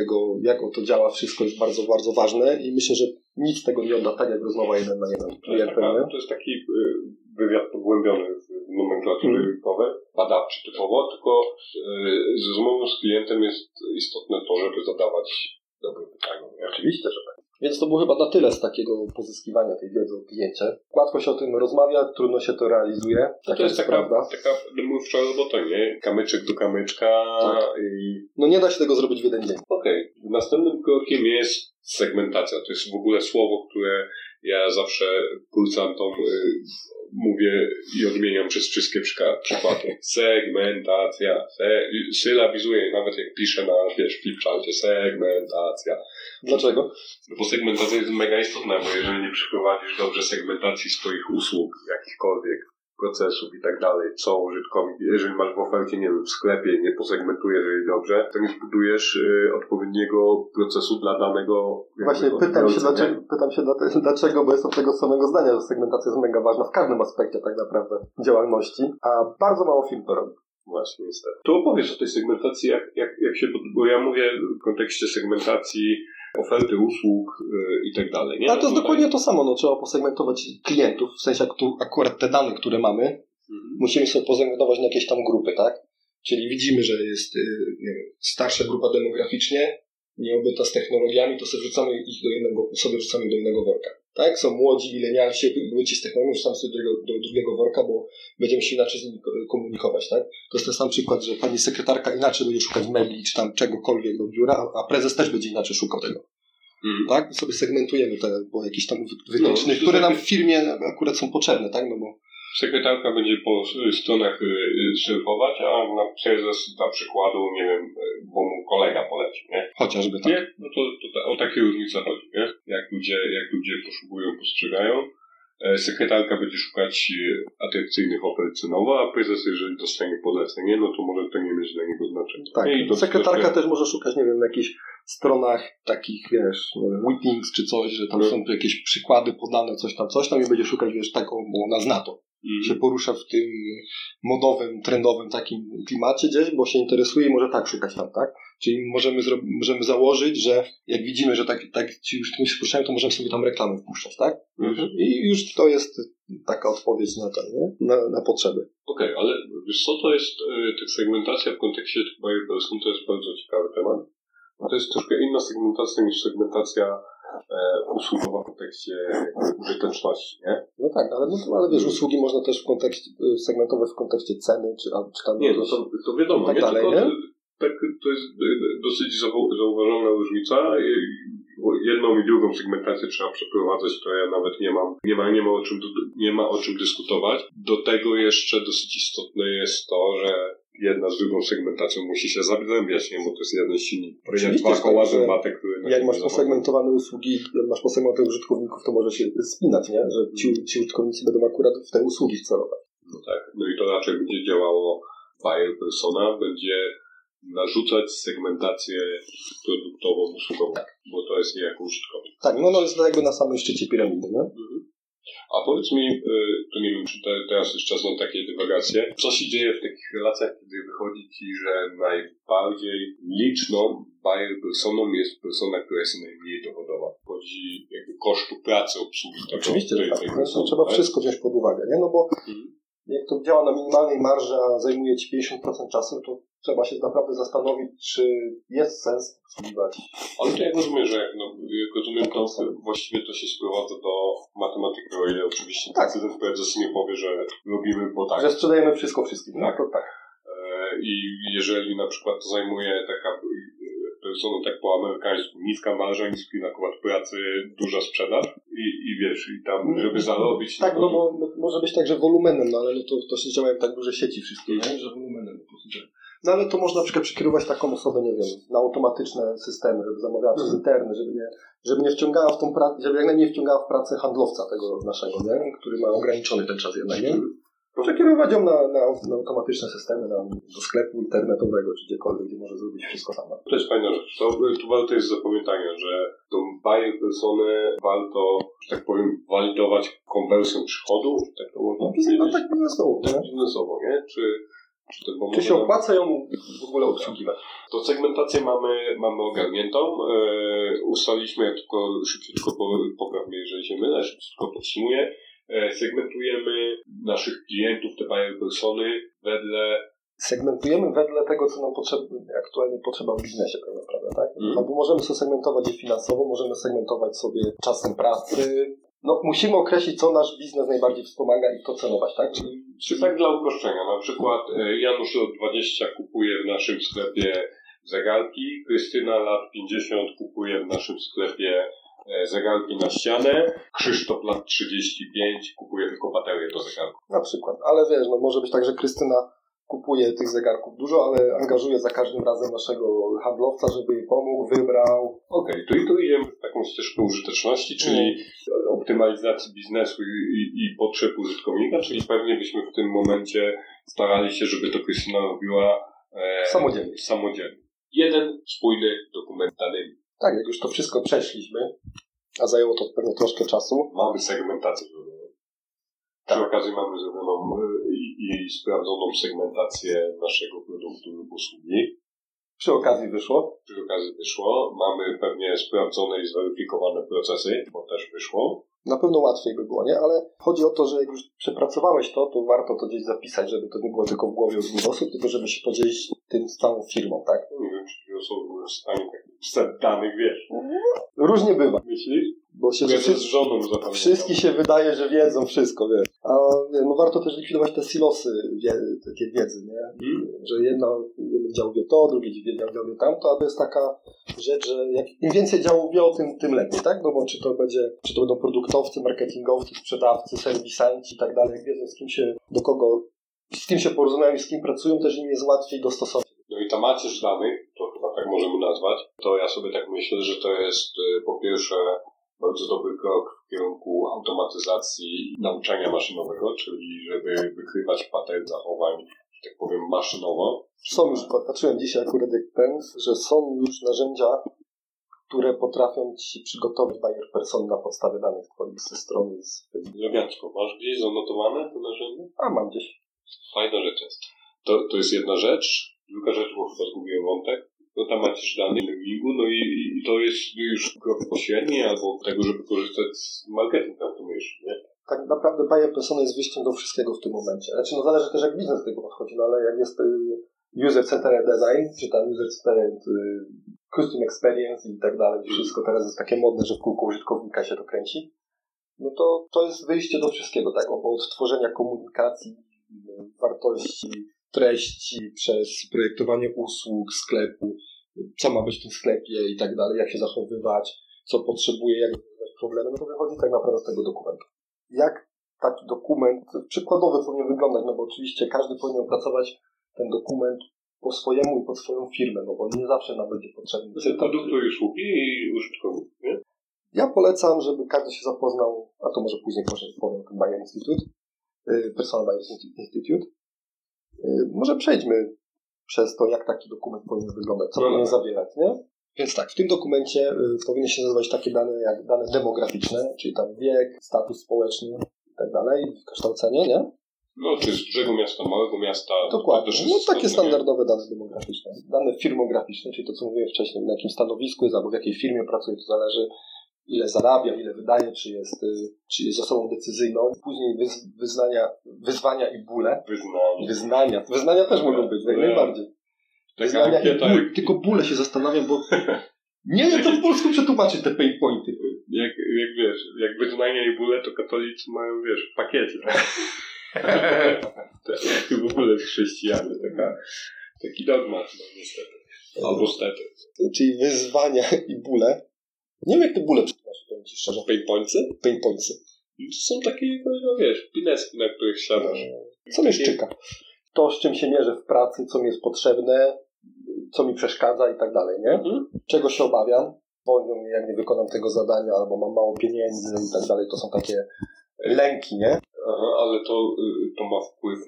tego, jak to działa, wszystko jest bardzo, bardzo ważne i myślę, że nic tego nie odda tak, jak rozmowa jeden na jeden To jest, taka, to jest taki y, wywiad pogłębiony w nomenklatury Mhm. rynkowej, badawczy typowo, tylko y, z rozmową z klientem jest istotne to, żeby zadawać dobre pytania. Oczywiście, że tak. Więc to było chyba na tyle z takiego pozyskiwania tej wiedzy o kliencie. Łatwo się o tym rozmawia, trudno się to realizuje. No Taka to jest taka, prawda. taka mówcza robota, nie? Kamyczek do kamyczka Tak. i No nie da się tego zrobić w jeden dzień. Okej, następnym krokiem jest segmentacja. To jest w ogóle słowo, które ja zawsze kursantom y, mówię i odmieniam przez wszystkie przykłady. Segmentacja. Se, sylabizuję nawet jak piszę na, wiesz, flipcharcie. Segmentacja. Dlaczego? No bo segmentacja jest mega istotna, bo jeżeli nie przeprowadzisz dobrze segmentacji swoich usług, jakichkolwiek, procesów i tak dalej, co użytkownik, jeżeli masz w ofercie, nie wiem, w sklepie, nie posegmentujesz jej dobrze, to nie zbudujesz y, odpowiedniego procesu dla danego jakby, Właśnie pytam się, dlaczego, pytam się dlaczego, bo jestem tego samego zdania, że segmentacja jest mega ważna w każdym aspekcie tak naprawdę działalności, a bardzo mało firm to robi. Właśnie, niestety. To opowiesz o tej segmentacji, jak, jak, jak się, bo ja mówię w kontekście segmentacji oferty usług y, i tak dalej, nie? Ale to jest Tutaj- dokładnie to samo, no trzeba posegmentować klientów, w sensie akurat te dane, które mamy, Mhm. musimy sobie posegmentować na jakieś tam grupy, tak? Czyli widzimy, że jest y, nie wiem, starsza grupa demograficznie, nieobyta z technologiami, to sobie wrzucamy ich do jednego, sobie wrzucamy do jednego worka. Tak? Są młodzi, milenialsi, byci z technologią, wrzucamy sobie do, drugiego- do drugiego worka, bo będziemy się inaczej z nimi ko- komunikować, tak? To jest ten sam przykład, że pani sekretarka inaczej będzie szukać mebli, czy tam czegokolwiek do biura, a- prezes też będzie inaczej szukał tego Mhm. tak? sobie segmentujemy te, bo jakieś tam wy- wytyczne, No, które nam w firmie akurat są potrzebne, tak? No bo Sekretarka będzie po stronach y, y, surfować, a na prezes dla przykładu, nie wiem, y, bo mu kolega poleci, nie? chociażby tak. Nie? No to, to o takie różnice chodzi, nie? Jak ludzie, jak ludzie poszukują, postrzegają. E, Sekretarka będzie szukać atrakcyjnych ofert cenowo, a prezes, jeżeli dostanie polecenie, no to może to nie mieć dla niego znaczenia. Tak? I to- sekretarka to- też może szukać, nie wiem, na jakichś stronach takich, wiesz, nie wiem, Whippings czy coś, że tam No. są jakieś przykłady podane, coś tam, coś tam i będzie szukać, wiesz, taką, bo ona zna to. Mhm. Się porusza w tym modowym, trendowym takim klimacie gdzieś, bo się interesuje i może tak szukać tam, tak? Czyli możemy, możemy założyć, że jak widzimy, że tak, tak ci już tym się poruszają, to możemy sobie tam reklamę wpuszczać, tak? Mhm. I już to jest taka odpowiedź na to, nie? Na, na potrzeby. Okej, ale wiesz co, to jest e, ta segmentacja w kontekście persona, to jest bardzo ciekawy temat. To jest troszkę inna segmentacja niż segmentacja usługowa w kontekście użyteczności, nie? No tak, ale, no, ale wiesz, usługi można też w kontekście, y, segmentować w kontekście ceny, czy, czy tam Nie, no to, to wiadomo, tak nie? dalej, Tylko nie? to- tak, to jest e, dosyć zau- zauważona różnica. Jedną i drugą segmentację trzeba przeprowadzać, to ja nawet nie mam, nie ma, nie ma o czym, nie ma o czym dyskutować. Do tego jeszcze dosyć istotne jest to, że jedna z drugą segmentacją musi się zazębiać, nie? Bo to jest jeden silnik. Oczywiście, dwa koła tak, zębate, które na Jak masz posegmentowane usługi, jak masz posegmentowanych użytkowników, to może się spinać, nie? Że ci, ci użytkownicy będą akurat w te usługi wcelować. No tak. No i to raczej będzie działało buyer persona, będzie narzucać segmentację produktową, usługową, bo to jest niejako użytkownik. Tak, no, no jest jakby na samym szczycie piramidy, nie? A powiedz mi, y, to nie wiem, czy te, teraz jest czas na takie dywagacje, co się dzieje w takich relacjach, kiedy wychodzi Ci, że najbardziej liczną buyer personą jest persona, która jest najmniej dochodowa. Chodzi jakby kosztu pracy obsługi tego. Oczywiście, tej, że tak. tej No, persony, trzeba tak? wszystko wziąć pod uwagę, nie? No bo Mhm. jak to działa na minimalnej marży, a zajmuje Ci 50% czasu, to trzeba się naprawdę zastanowić, czy jest sens obsługiwać. Ale to ja rozumiem, że jak, no, rozumiem, to właściwie to się sprowadza do matematyki, o ile oczywiście Tak. decydent prezes nie powie, że robimy, bo tak. Że sprzedajemy wszystko wszystkim. No Tak. to tak. E, I jeżeli na przykład to zajmuje taka persona tak po amerykańsku, niska marża, niski nakład pracy, duża sprzedaż i, i wiesz, i tam, żeby zarobić... Tak, no bo no, może być tak, że wolumenem, no ale no to, to się działają tak duże sieci wszystkie, nie? że działa. No ale to można na przykład przekierować taką osobę, nie wiem, na automatyczne systemy, żeby zamawiała przez internet, żeby nie, żeby nie wciągała w tą pracę, żeby jak najmniej wciągała w pracę handlowca tego naszego, nie? który ma ograniczony ten czas jednak, nie? Przekierować ją na, na, na automatyczne systemy, na, do sklepu internetowego, czy gdziekolwiek, gdzie może zrobić wszystko sama. To jest fajna rzecz. To, tu warto jest zapamiętania, że tą buyer personę warto, że tak powiem, walidować konwersją przychodu, tak to można No, no powiedzieć. tak biznesowo, Tak nie? biznesowo, nie? Czy, czy, to Czy się opłaca ją w ogóle obsługiwać? To segmentację mamy, mamy ogarniętą. E, ustaliliśmy, ja tylko szybciutko po- popraw mnie, jeżeli się mylę, szybciutko podsumuję. E, segmentujemy naszych klientów, te buyer persony wedle segmentujemy wedle tego, co nam potrzebne, aktualnie potrzeba w biznesie tak naprawdę, tak? Mhm. Albo możemy sobie segmentować je finansowo, możemy segmentować sobie czasem pracy. No, musimy określić, co nasz biznes najbardziej wspomaga i to cenować, tak? Czy tak dla uproszczenia, na przykład e, Janusz lat 20 kupuje w naszym sklepie zegarki, Krystyna lat 50 kupuje w naszym sklepie e, zegarki na ścianę, Krzysztof lat 35 kupuje tylko baterie do zegarków. na przykład. Ale wiesz, no może być tak, że Krystyna kupuje tych zegarków dużo, ale angażuje za każdym razem naszego handlowca, żeby jej pomógł, wybrał. Okej, tu i tu idziemy w taką ścieżkę użyteczności, czyli optymalizacji biznesu i, i, i potrzeb użytkownika, czyli pewnie byśmy w tym momencie starali się, żeby to Krystyna robiła e, Samodzielnie. samodzielnie. Jeden spójny dokument dany. Tak, jak już to wszystko przeszliśmy, a zajęło to pewnie troszkę czasu, Mamy segmentację zrobioną. Przy okazji mamy zrobioną e, i, i sprawdzoną segmentację naszego produktu lub usługi. przy okazji wyszło. Przy okazji wyszło. Mamy pewnie sprawdzone i zweryfikowane procesy, bo też wyszło. Na pewno łatwiej by było, nie? Ale chodzi o to, że jak już przepracowałeś to, to warto to gdzieś zapisać, żeby to nie było tylko w głowie u osób, tylko żeby się podzielić tym z całą firmą, tak? Nie wiem, czy osoby były w stanie takich set danych, wiesz. Różnie bywa, Myślisz? bo się wszyscy, z żoną się wydaje, że wiedzą wszystko, wiesz. A no warto też likwidować te silosy wie, takie wiedzy, nie? Hmm? Że jedna, jeden dział wie to, drugi dział wie tamto, a to jest taka rzecz, że jak, im więcej działów wie o tym, tym lepiej, tak? No bo czy to będzie, czy to będą produktowcy, marketingowcy, sprzedawcy, serwisanci i tak dalej, jak wiedzą z kim się, do kogo, z kim się porozumieją i z kim pracują, też im jest łatwiej dostosować. No i ta macierz danych, to tak możemy nazwać, to ja sobie tak myślę, że to jest y, po pierwsze bardzo dobry krok w kierunku automatyzacji nauczania maszynowego, czyli żeby wykrywać pattern zachowań, że tak powiem, maszynowo. Są już, patrzyłem dzisiaj akurat jak ten, że są już narzędzia, które potrafią Ci przygotować buyer person na podstawie danych Twoich ze strony z. Elegancko. Masz gdzieś zanotowane to narzędzie? A mam gdzieś. Fajna rzecz jest. To, to jest jedna rzecz. Druga rzecz, bo chyba zgubiłem wątek. No tam macierz danych mailingu, no i, i to jest już krok pośredni albo tego, żeby korzystać z marketing automation, nie? Tak naprawdę buyer persona jest wyjściem do wszystkiego w tym momencie. Znaczy, no zależy też jak biznes do tego podchodzi, no ale jak jest y, user-centered design, czy tam user-centered y, custom experience i tak dalej, wszystko teraz jest takie modne, że w kółko użytkownika się to kręci, no to to jest wyjście do wszystkiego, tak? Od tworzenia komunikacji, wartości, treści, przez projektowanie usług, sklepu, co ma być w tym sklepie i tak dalej, jak się zachowywać, co potrzebuje, jak rozwiązać problemy, no to wychodzi tak naprawdę z tego dokumentu. Jak taki dokument przykładowy powinien wyglądać, no bo oczywiście każdy powinien opracować ten dokument po swojemu i pod swoją firmę, no bo nie zawsze nam będzie potrzebny Znaczy produktu i usługi i użytkowników, nie? Ja polecam, żeby każdy się zapoznał, a to może później powiem o tym Bayer Institute, y, Personal Bayer Institute. Y, Może przejdźmy przez to, jak taki dokument powinien wyglądać, co No powinien dobra. zawierać, nie? Więc tak, w tym dokumencie y, powinny się nazywać takie dane jak dane demograficzne, czyli tam wiek, status społeczny i tak dalej, kształcenie, nie? No, czy z dużego miasta, małego miasta. Dokładnie. No takie standardowe dane demograficzne. Dane firmograficzne, czyli to, co mówiłem wcześniej, na jakim stanowisku jest, albo w jakiej firmie pracuje, to zależy ile zarabia, ile wydaje, czy jest, y, czy jest osobą decyzyjną. Później wyz, wyznania, wyzwania i bóle. Wyznanie. Wyznania. Wyznania też mogą być, jak najbardziej. Wyznania i ból. Tylko bóle się zastanawiam, bo nie wiem, co w polsku przetłumaczyć te pain pointy. jak, jak wiesz, jak wyznania i bóle, to katolicy mają, wiesz, w pakiecie. Tak? w ogóle chrześcijanie, taka, taki dogmat, no niestety. Albo stety. Czyli wyzwania i bóle. Nie wiem, jak te bóle przetłumaczyć, powiem Ci szczerze. Pejpońcy? Pain pointsy. To są takie, no wiesz, pineski, na których siadasz. Co mnie szczyka? To, z czym się mierzę w pracy, co mi jest potrzebne, co mi przeszkadza i tak dalej, nie? Mhm. Czego się obawiam? Boją mnie, jak nie wykonam tego zadania, albo mam mało pieniędzy i tak dalej. To są takie lęki, nie? Aha, ale to, y, to ma wpływ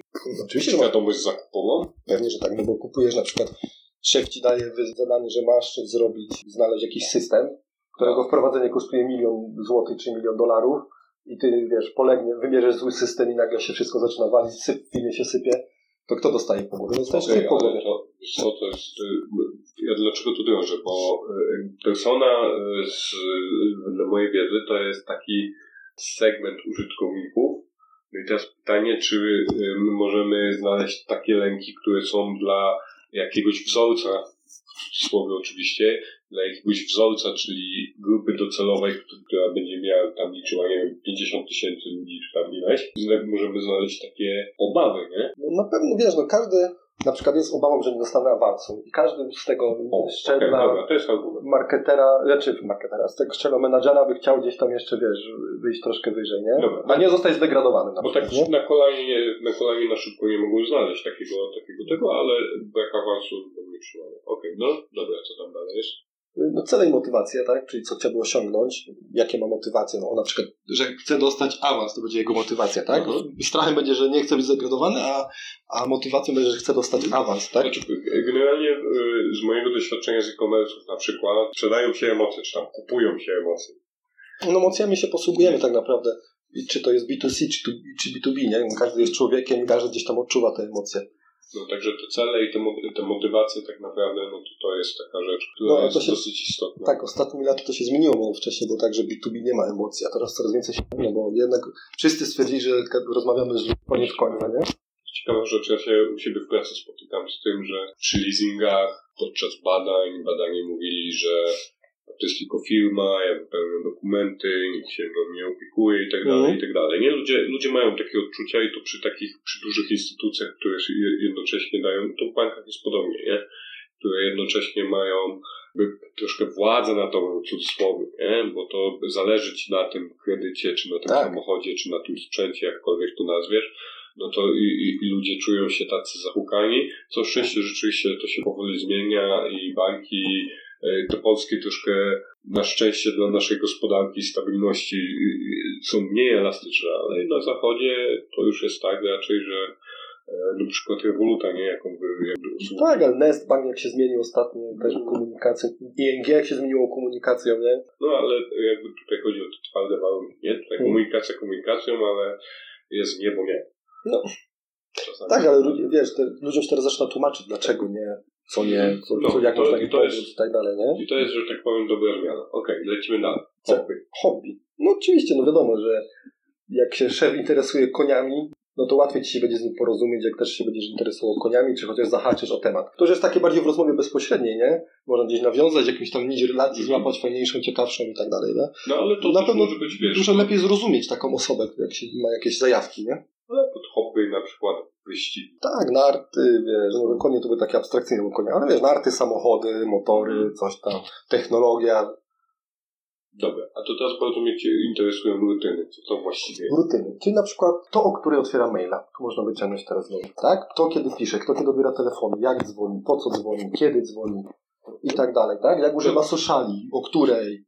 Oczywiście, na że ma, świadomość zakupową? pewnie, że tak, no bo kupujesz na przykład, szef ci daje zadanie, że masz zrobić, znaleźć jakiś system, którego wprowadzenie kosztuje milion złotych czy milion dolarów i ty, wiesz, polegnie, wybierzesz zły system i nagle się wszystko zaczyna walić, syp, w firmie się sypie, to kto dostaje po głowie? Dostajesz Okej, ty po głowie. to, co, to jest, y, ja dlaczego tu drążę, bo y, persona y, z, dla mojej wiedzy to jest taki segment użytkowników. No i teraz pytanie, czy my możemy znaleźć takie lęki, które są dla jakiegoś wzorca, w cudzysłowie oczywiście, dla jakiegoś wzorca, czyli grupy docelowej, która- będzie miała tam liczyła, nie wiem, 50 tysięcy ludzi, czy tam ileś, że możemy znaleźć takie obawy, nie? No na pewno, wiesz, no każdy na przykład jest obawą, że nie dostanę awansu i każdy z tego O, szczebla dobra, jest argument. marketera, znaczy marketera, z tego szczebla menadżera by chciał gdzieś tam jeszcze, wiesz, wyjść troszkę wyżej, nie? Dobra. A nie zostać zdegradowany na Bo przykład, tak nie? na kolanie, na kolanie na szybko nie mogą znaleźć takiego, takiego tego, ale brak awansu to nie trzymamy. Okej, no dobra, co tam dalej jest? No cele i motywacja, tak? Czyli co chciałby osiągnąć, jakie ma motywacje. No na przykład, że chce dostać awans, to będzie jego motywacja, tak? Mhm. Strachem będzie, że nie chce być zdegradowany, a, a motywacją będzie, że chce dostać awans, tak? Znaczy, generalnie y, z mojego doświadczenia z e-commerce'ów na przykład sprzedają się emocje, czy tam kupują się emocje. No emocjami się posługujemy tak naprawdę. I Czy to jest B2C, czy, tu- czy B2B, nie? Każdy jest człowiekiem i każdy gdzieś tam odczuwa te emocje. No także te cele i te, te motywacje tak naprawdę, no to, to jest taka rzecz, która No, jest się- dosyć istotna. Tak, ostatnimi laty to się zmieniło, bo wcześniej było tak, że B2B nie ma emocji, a teraz coraz więcej się no bo jednak wszyscy stwierdzili, że rozmawiamy z ludźmi koniec końca, nie? Ciekawa rzecz, ja się u siebie w pracy spotykam z tym, że przy leasingach podczas badań, badanie mówili, że to jest tylko firma, ja wypełniam dokumenty, nikt się mną nie opiekuje i tak dalej, Mhm. i tak dalej. Nie? Ludzie, ludzie mają takie odczucia i to przy takich, przy dużych instytucjach, które jednocześnie dają, to w bankach jest podobnie, nie? Które jednocześnie mają troszkę władzę na to w cudzysłowie, nie? Bo to zależy ci na tym kredycie, czy na tym Tak. samochodzie, czy na tym sprzęcie, jakkolwiek to nazwiesz, no to i, i, i ludzie czują się tacy zahukani. Co szczęście rzeczywiście to się powoli zmienia i banki e, te polskie troszkę na szczęście dla naszej gospodarki stabilności y, są mniej elastyczne, ale na zachodzie to już jest tak raczej, że e, na przykład Revoluta, nie? Jaką wy jakby. Tak, ale Nest Bank jak się zmienił ostatnio, też komunikacją, ING jak się zmieniło komunikacją, nie? No ale jakby tutaj chodzi o te twarde warunki, nie? Tutaj Mhm. komunikacja komunikacją, ale jest nie, bo nie. No. Czasami. Tak, ale ludzie, wiesz, te, ludziom się teraz zaczyna tłumaczyć, dlaczego nie, co nie, co, No, co, jak to- można to pomóc i tak dalej, nie? I to jest, że tak powiem, dobra zmiana. Okej, lecimy dalej. Hobby. Hobby. No oczywiście, no wiadomo, że jak się szef interesuje koniami, no to łatwiej ci się będzie z nim porozumieć, jak też się będziesz interesował koniami, czy chociaż zahaczysz o temat. To już jest takie bardziej w rozmowie bezpośredniej, nie? Można gdzieś nawiązać, jakimś tam nić relacji, Mhm. złapać fajniejszą, ciekawszą i tak dalej, nie? No ale to Na pewno może być, wiesz, Dużo lepiej zrozumieć taką osobę, jak się ma jakieś zajawki, nie? Ale pod hobby na przykład wyścigi. Tak, narty, wiesz, no konie to były takie abstrakcyjne konie, ale wiesz, narty, samochody, motory, coś tam, technologia, Dobra, a to teraz bardzo mnie interesują rutyny. Co to właściwie jest? Rutyny. Czyli na przykład to, o której otwiera maila. Tu można wyciągnąć teraz mail. Tak? Kto kiedy pisze, kto kiedy odbiera telefon, jak dzwoni, po co dzwoni, kiedy dzwoni i tak dalej. Tak? Jak używa sociali, o której,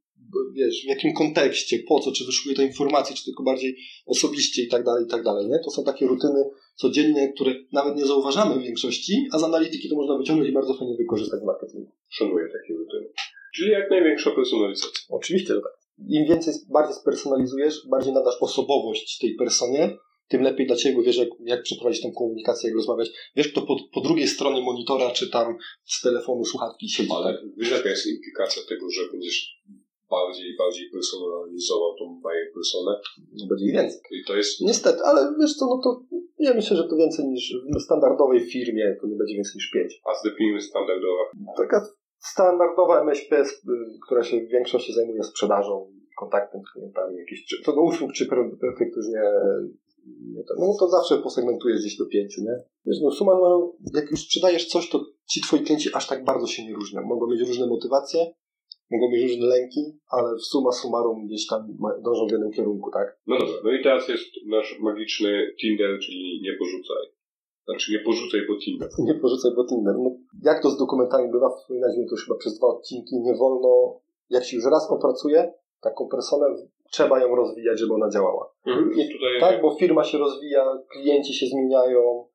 wiesz, w jakim kontekście, po co, czy wyszukuje te informacje, czy tylko bardziej osobiście i tak dalej, i tak dalej. Nie? To są takie rutyny codzienne, które nawet nie zauważamy w większości, a z analityki to można wyciągnąć i bardzo fajnie wykorzystać w marketingu. Szanuję takie rutyny. Czyli jak największa personalizacja. Oczywiście, że tak. Im więcej, bardziej spersonalizujesz, bardziej nadasz osobowość tej personie, tym lepiej dla Ciebie, bo wiesz, jak, jak przeprowadzić tą komunikację, jak rozmawiać. Wiesz, kto po, po drugiej stronie monitora, czy tam z telefonu, słuchawki siedzi, tak? Ale wiesz jaka jest implikacja tego, że będziesz bardziej i bardziej personalizował tą baję personę? No, będzie ich więcej. I to jest Niestety, ale wiesz co, no to ja myślę, że to więcej niż w standardowej firmie, to nie będzie więcej niż pięć. A zdefiniujmy standardowa. Taka standardowa MŚP, która się w większości zajmuje sprzedażą, kontaktem z klientami, jakieś, czy, co do usług, czy per- perfekt już nie, nie ten, no to zawsze posegmentujesz gdzieś do pięciu, nie? Wiesz, no suma, no, jak już sprzedajesz coś, to ci twoi klienci aż tak bardzo się nie różnią. Mogą mieć różne motywacje, mogą mieć różne lęki, ale w suma summarum gdzieś tam dążą w jednym kierunku, tak? No dobra, no i teraz jest nasz magiczny Tinder, czyli nie porzucaj. Znaczy nie porzucaj, bo Tinder. Nie porzucaj, bo Tinder. No, jak to z dokumentami bywa, wspominaliśmy to już chyba przez dwa odcinki, nie wolno, jak się już raz opracuje taką personę, trzeba ją rozwijać, żeby ona działała. Mhm. I tutaj Tak, bo firma się rozwija, klienci się zmieniają,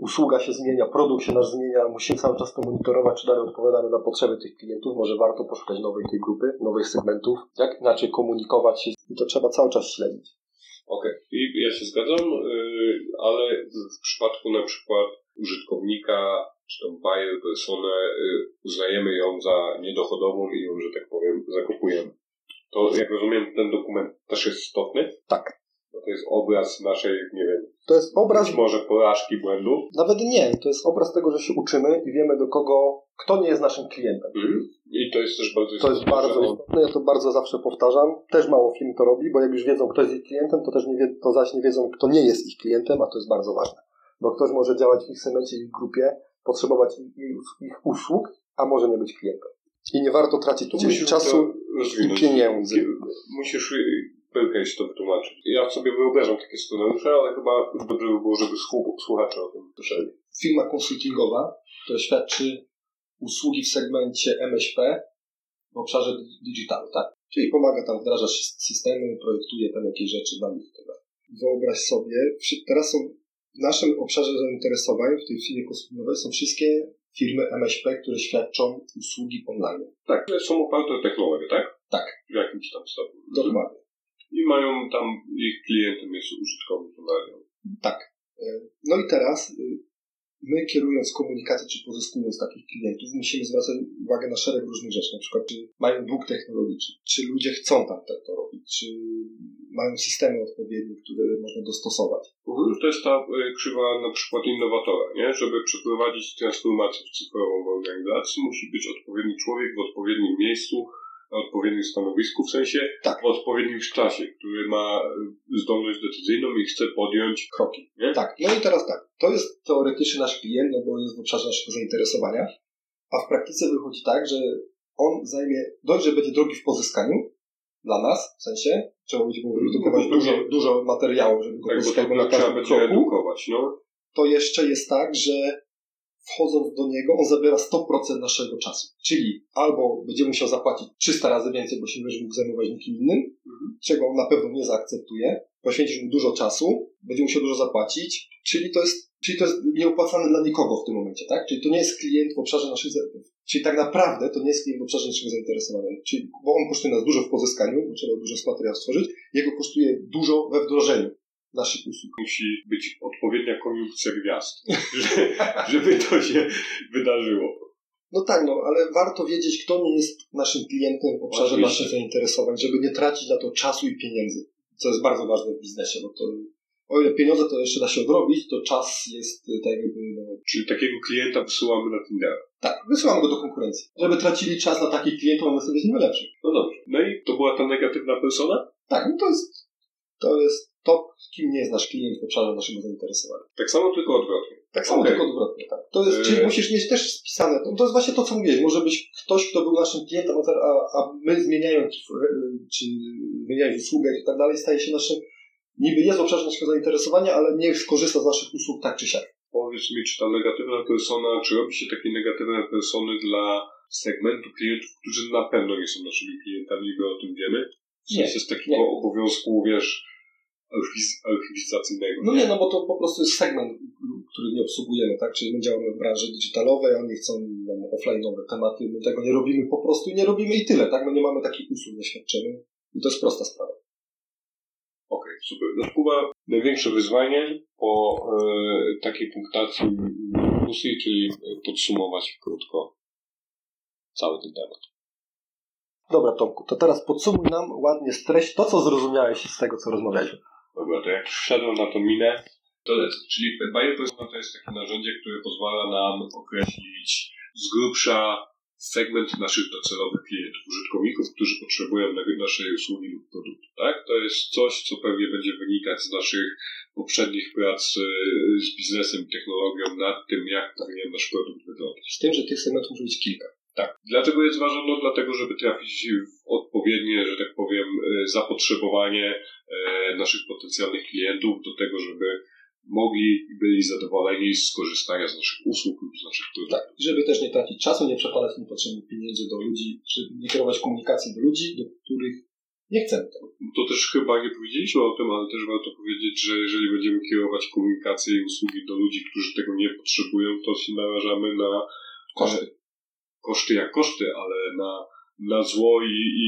usługa się zmienia, produkt się nasz zmienia, musimy cały czas to monitorować, czy dalej odpowiadamy na potrzeby tych klientów, może warto poszukać nowej tej grupy, nowych segmentów, jak inaczej komunikować się i to trzeba cały czas śledzić. Okej, i ja się zgadzam, yy, ale w przypadku na przykład użytkownika, czy tą buyer personę, yy, uznajemy ją za niedochodową i ją, że tak powiem, zakupujemy. To jak rozumiem, ten dokument też jest istotny? Tak. Bo to jest obraz naszej, nie wiem, To jest obraz, być może porażki, błędów. nawet nie, to jest obraz tego, że się uczymy i wiemy do kogo, kto nie jest naszym klientem. Mhm. I to jest też bardzo To jest istotne, bardzo istotne, ja to bardzo zawsze powtarzam. Też mało firm to robi, bo jak już wiedzą, kto jest ich klientem, to też nie wie, to zaś nie wiedzą, kto nie jest ich klientem, a to jest bardzo ważne. Bo ktoś może działać w ich segmencie, ich grupie, potrzebować ich, ich, usług, a może nie być klientem. I nie warto tracić czasu i pieniędzy. Musisz Pyrkejś to wytłumaczyć. Ja sobie wyobrażam takie scenariusze, ale chyba dobrze by było, żeby słu- słuchacze o tym słyszeli. Firma konsultingowa, która świadczy usługi w segmencie MŚP w obszarze digitalu, tak? Czyli pomaga tam wdrażać systemy, projektuje tam jakieś rzeczy dla nich. Wyobraź sobie, teraz są w naszym obszarze zainteresowań, w tej firmie konsultingowej są wszystkie firmy MŚP, które świadczą usługi online. Tak, są oparte o technologię, tak? Tak. W jakimś tam stopniu. Dokładnie. I mają tam, ich klientem jest użytkownik online. Tak. E, No i teraz y, my kierując komunikację, czy pozyskując takich klientów, musimy zwracać uwagę na szereg różnych rzeczy, na przykład czy mają dług technologiczny, czy ludzie chcą tam to robić, czy mają systemy odpowiednie, które można dostosować. To jest ta y, krzywa na przykład innowatora, nie? Żeby przeprowadzić transformację w cyfrową w organizacji, musi być odpowiedni człowiek w odpowiednim miejscu, na odpowiednim stanowisku, w sensie Tak. w odpowiednim czasie, który ma y, zdolność decyzyjną i chce podjąć Kroki. Nie? Tak. No i teraz tak. To jest teoretycznie nasz klient, no bo jest w obszarze naszego zainteresowania, a w praktyce wychodzi tak, że on zajmie, dość, że będzie drogi w pozyskaniu dla nas, w sensie, trzeba będzie mu wyprodukować dużo, dużo materiału, żeby go tak, bo pozyskać to na trzeba każdym kroku. edukować, no. to jeszcze jest tak, że wchodząc do niego, on zabiera 100% naszego czasu. Czyli albo będzie musiał zapłacić 300 razy więcej, bo się będzie mógł zajmować nikim innym, czego on na pewno nie zaakceptuje, poświęcisz mu dużo czasu, będzie musiał dużo zapłacić, czyli to jest, czyli to jest nieopłacalne dla nikogo w tym momencie, tak? Czyli to nie jest klient w obszarze naszych, za- czyli tak naprawdę to nie jest klient w obszarze naszego zainteresowania, czyli, bo on kosztuje nas dużo w pozyskaniu, bo trzeba dużo z materiału stworzyć, jego kosztuje dużo we wdrożeniu naszych usług. Musi być odpowiednia koniunkcja gwiazd, że- żeby to się wydarzyło. No tak, no, ale warto wiedzieć, kto nie jest naszym klientem w obszarze Oczywiście. naszych zainteresowań, żeby nie tracić na to czasu i pieniędzy, co jest bardzo ważne w biznesie, bo to o ile pieniądze to jeszcze da się odrobić, to czas jest y, tak jakby, no, Czyli takiego klienta wysyłamy na Tindera. tak, wysyłamy go do konkurencji. Żeby tracili czas na takich klientów, a my sobie z nimi lepszych. No dobrze. No i to była ta negatywna persona? Tak, no to jest, to jest to, kim nie jest nasz klient w obszarze naszego zainteresowania. Tak samo, tylko odwrotnie. Tak samo, Okej. tylko odwrotnie. Tak. To jest, Yy. Czyli musisz mieć też spisane. To, to jest właśnie to, co mówiłeś. Może być ktoś, kto był naszym klientem, a, a my zmieniając, czy zmieniając usługę i tak dalej, staje się naszym. Niby jest w obszarze naszego zainteresowania, ale nie skorzysta z naszych usług tak czy siak. Powiedz mi, czy ta negatywna persona, czy robi się takie negatywne persony dla segmentu klientów, którzy na pewno nie są naszymi klientami, my o tym wiemy? W Nie, sensie z takiego nie. obowiązku, wiesz, archiwizacyjnego. No nie, no bo to po prostu jest segment, który nie obsługujemy, tak? Czyli my działamy w branży digitalowej, a oni chcą nam offline'owe tematy, my tego nie robimy po prostu i nie robimy i tyle, tak? My nie mamy takich usług, nie świadczymy. I to jest prosta sprawa. Okej, super. No Kuba, największe wyzwanie po e, takiej punktacji dyskusji, czyli podsumować krótko cały ten temat. Dobra, Tomku, to teraz podsumuj nam ładnie streść to, co zrozumiałeś z tego, co rozmawialiśmy. Dobra, to jak już wszedłem na tą minę, to lecę. Czyli Buyer Persona to jest takie narzędzie, które pozwala nam określić z grubsza segment naszych docelowych klientów, użytkowników, którzy potrzebują na- naszej usługi lub produktu. Tak? To jest coś, co pewnie będzie wynikać z naszych poprzednich prac y, z biznesem i technologią nad tym, jak powinien nasz produkt wyglądać. Z tym, że tych segmentów może być kilka. Tak. Dlaczego jest ważne? No dlatego, żeby trafić w odpowiednie, że tak powiem, e, zapotrzebowanie e, naszych potencjalnych klientów do tego, żeby mogli i byli zadowoleni z korzystania z naszych usług lub z naszych produktów. Tak, i żeby też nie tracić czasu, nie przepalać niepotrzebnych pieniędzy do ludzi, czy nie kierować komunikacji do ludzi, do których nie chcemy tego. To też chyba nie powiedzieliśmy o tym, ale też warto powiedzieć, że jeżeli będziemy kierować komunikację i usługi do ludzi, którzy tego nie potrzebują, to się narażamy na Koszty. Koszty jak koszty, ale na, na zło i, i,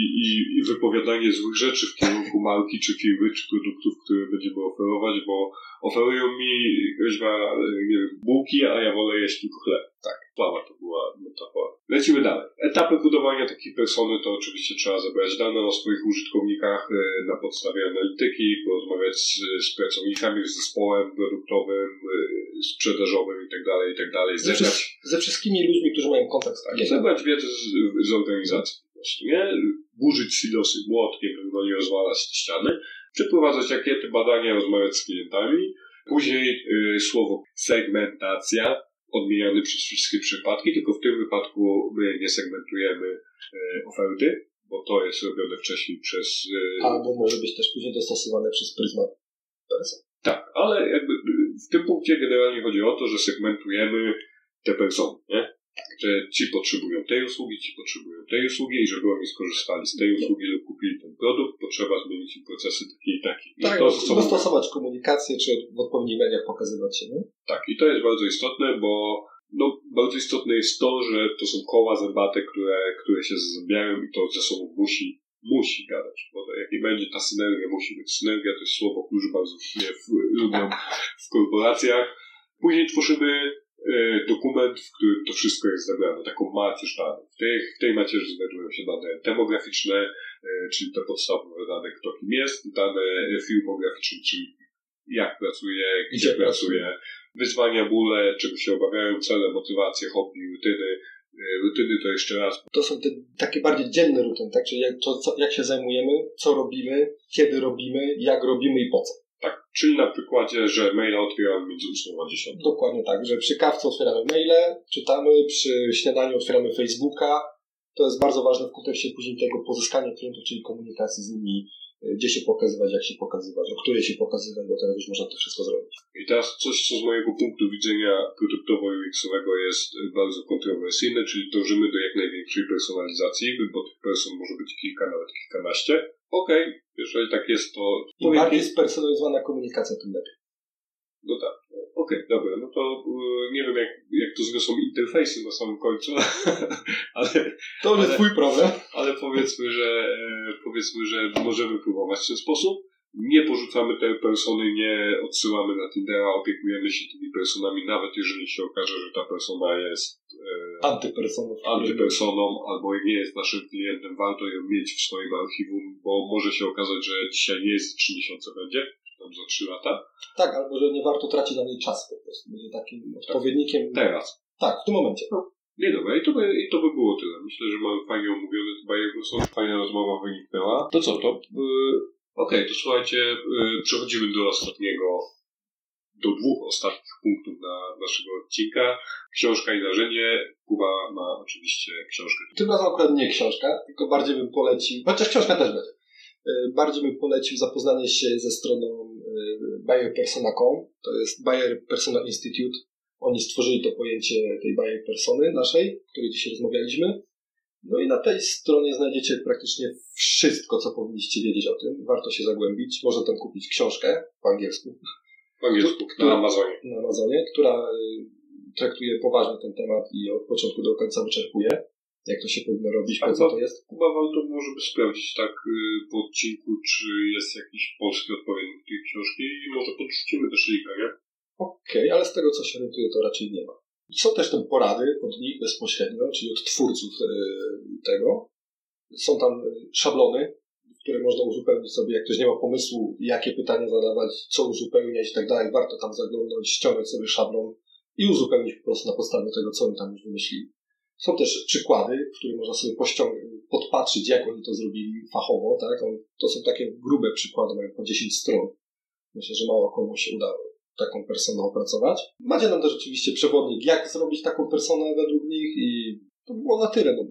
i, wypowiadanie złych rzeczy w kierunku marki, czy firmy, czy produktów, które będziemy oferować, bo oferują mi kuźwa, nie bułki, a ja wolę jeść tylko chleb. Tak, słaba to była metafora. Lecimy dalej. Etapy budowania takiej persony to oczywiście trzeba zebrać dane o swoich użytkownikach e, na podstawie analityki, porozmawiać z, z pracownikami, z zespołem produktowym, e, sprzedażowym itd., itd. Ze, Zebrać wszy- ze wszystkimi ludźmi, którzy mają kontakt z tak, zebrać wiedzę z, z organizacji po prostu, nie? Burzyć silosy młotkiem, żeby go nie rozwalać ściany, przeprowadzać ankiety, badania, rozmawiać z klientami. Później y, słowo segmentacja, odmieniane przez wszystkie przypadki, tylko w tym wypadku my nie segmentujemy y, oferty, bo to jest robione wcześniej przez... Y, Albo może być też później dostosowane przez pryzmat person. Tak, ale jakby w tym punkcie generalnie chodzi o to, że segmentujemy te persony, nie? Że ci potrzebują tej usługi, ci potrzebują tej usługi i żeby oni skorzystali z tej usługi lub kupili ten produkt, potrzeba zmienić im procesy takie i takie. I Tak, to ze sobą- dostosować komunikację, czy w odpowiednich mediach pokazywać się, nie? tak, i to jest bardzo istotne, bo no, bardzo istotne jest to, że to są koła zębate, które, które się zazębiają i to ze sobą musi, musi gadać. Bo jak nie będzie ta synergia, musi być synergia, to jest słowo, które bardzo lubią w korporacjach. Później tworzymy dokument, w którym to wszystko jest zebrane, taką macierz danych. W tej, w tej macierzy znajdują się dane demograficzne, e, czyli te podstawowe dane, kto kim jest, dane filmograficzne, czyli jak pracuje, gdzie, pracuje, wyzwania, bóle, czego się obawiają, cele, motywacje, hobby, rutyny. E, Rutyny to jeszcze raz To są te takie bardziej dzienne rutyny, tak? Czyli jak, to, co, jak się zajmujemy, co robimy, kiedy robimy, jak robimy i po co. tak, czyli na przykładzie, że maila otwieram między 8 a 10. Dokładnie tak, że przy kawce otwieramy maile, czytamy, przy śniadaniu otwieramy Facebooka. To jest bardzo ważne w kontekście później tego pozyskania klientów, czyli komunikacji z nimi, y, gdzie się pokazywać, jak się pokazywać, o której się pokazywać, bo teraz już można to wszystko zrobić. I teraz coś, co z mojego punktu widzenia produktowo-UX-owego jest e, bardzo kontrowersyjne, czyli dążymy do jak największej personalizacji, bo tych person może być kilka, nawet kilkanaście. Okej, jeżeli tak jest, to Im bardziej spersonalizowana komunikacja, tym lepiej. no tak, okej, dobra, no to e, nie wiem jak, jak to zniosą interfejsy na samym końcu, ale, To jest twój problem. ale powiedzmy, że e, powiedzmy, że możemy próbować w ten sposób. Nie porzucamy tej persony, nie odsyłamy na Tindera, opiekujemy się tymi personami, nawet jeżeli się okaże, że ta persona jest e, Antypersonów. antypersoną albo nie jest naszym klientem, warto ją mieć w swoim archiwum, bo może się okazać, że dzisiaj nie jest, 3 miesiące będzie, czy tam za 3 lata. Tak, albo że nie warto tracić na niej czasu po prostu. Będzie takim odpowiednikiem. Teraz. Tak, w tym momencie. Nie dobra, i to, by, i to by było tyle. Myślę, że mamy fajnie omówione te bajego, są fajna rozmowa wyniknęła. To co, to... Yy, Okej, to słuchajcie, yy, przechodzimy do ostatniego do dwóch ostatnich punktów na naszego odcinka. Książka i narzędzie. Kuba ma oczywiście książkę. Tym razem akurat nie książka, tylko bardziej bym polecił, chociaż książka też będzie. Y, Bardziej bym polecił zapoznanie się ze stroną y, buyerpersona.com. To jest Buyer Persona Institute. Oni stworzyli to pojęcie tej buyer persony naszej, o której dzisiaj rozmawialiśmy. No i na tej stronie znajdziecie praktycznie wszystko, co powinniście wiedzieć o tym. Warto się zagłębić. Można tam kupić książkę po angielsku W angielsku, na Amazonie. na Amazonie, która y, traktuje poważnie ten temat i od początku do końca wyczerpuje, jak to się powinno robić, po co to jest. Kuba warto może by sprawdzić tak y, po odcinku, czy jest jakiś polski odpowiednik tej książki i może podrzucimy też linka, nie? Okej, ale z tego co się orientuję, to raczej nie ma. Są też tam porady od nich bezpośrednio, czyli od twórców e, tego. Są tam e, szablony, które można uzupełnić sobie, jak ktoś nie ma pomysłu, jakie pytania zadawać, co uzupełniać i tak dalej. Warto tam zaglądnąć, ściągnąć sobie szablon i uzupełnić po prostu na podstawie tego, co oni tam już wymyślili. Są też przykłady, w których można sobie podpatrzeć, jak oni to zrobili fachowo, tak? To są takie grube przykłady, mają po 10 stron. Myślę, że mało komu się uda taką personę opracować. Macie nam też oczywiście przewodnik, jak zrobić taką personę według nich i to było na tyle. No,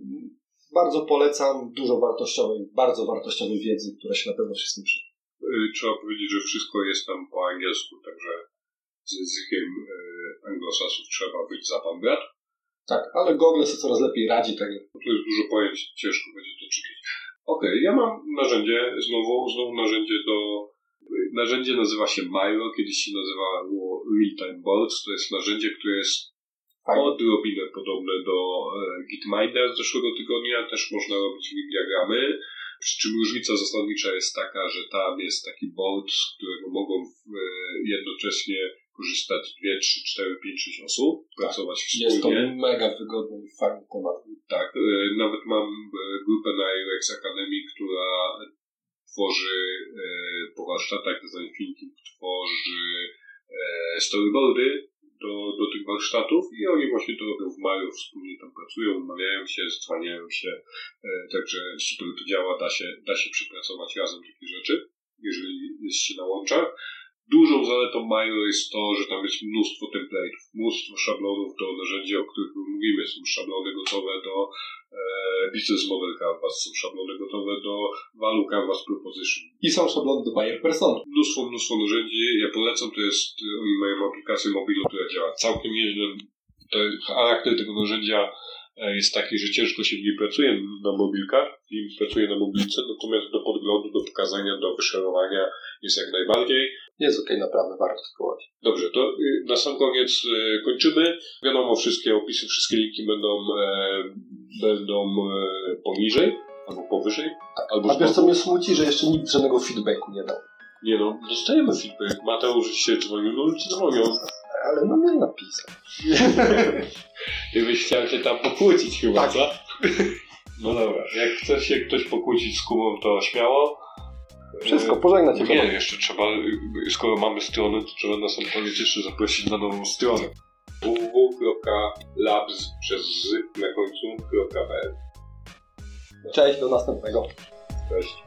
bardzo polecam, dużo wartościowej, bardzo wartościowej wiedzy, która się na pewno wszystkim przyda. Y, Trzeba powiedzieć, że wszystko jest tam po angielsku, także z językiem y, anglosasów trzeba być za pan brat. Tak, ale Google sobie coraz lepiej radzi, tak tu jest dużo pojęć, ciężko będzie to czytać. Okej, ja mam narzędzie, znowu, znowu narzędzie do... Narzędzie nazywa się Miro, kiedyś się nazywało Real Time Boards. To jest narzędzie, które jest odrobinę podobne do e, Gitminder z zeszłego tygodnia. Też można robić diagramy. Przy czym różnica zasadnicza jest taka, że tam jest taki board, z którego mogą e, jednocześnie korzystać 2, 3, 4, 5, 6 osób, pracować wspólnie. Jest to mega wygodny i fajny temat. Tak, e, nawet mam grupę na UX Academy, która tworzy e, po warsztatach Design Thinking, tworzy e, storyboardy do, do tych warsztatów i oni właśnie to robią w maju, wspólnie tam pracują, umawiają się, dzwaniają się, e, także super to działa, da się, da się przepracować razem takie rzeczy, jeżeli jest się na łączach. Dużą zaletą Miro jest to, że tam jest mnóstwo template'ów, mnóstwo szablonów do narzędzi, o których my mówimy. Są szablony gotowe do e, Business Model Canvas, są szablony gotowe do Value Canvas Proposition. I są szablony do buyer persony. Mnóstwo, mnóstwo narzędzi. Ja polecam, to jest, oni mają aplikację mobilu, która działa całkiem nieźle. To, charakter tego narzędzia jest taki, że ciężko się w niej pracuje na mobilkach, im pracuje na mobilce, natomiast do podglądu, do pokazania, do wyszerowania jest jak najbardziej. Jest okej, naprawdę warto spróbować. Dobrze, to y, na sam koniec y, kończymy. Wiadomo, wszystkie opisy, wszystkie linki będą, e, będą e, poniżej, albo powyżej, albo A wiesz co mnie smuci, że jeszcze nikt żadnego feedbacku nie dał. Nie no, dostajemy feedback. Mateusz się dzwonił, no ludzie dzwonią. Ale no mnie napisał. Ty byś chciał się tam pokłócić chyba, Tak. co? No dobra, jak chce się ktoś pokłócić z Kubą, to śmiało. Wszystko, pożegnać się. Nie, jeszcze trzeba, skoro mamy stronę, to trzeba na sam koniec jeszcze zaprosić na nową stronę. www.labs przez z na końcu.pl Cześć, do następnego. Cześć.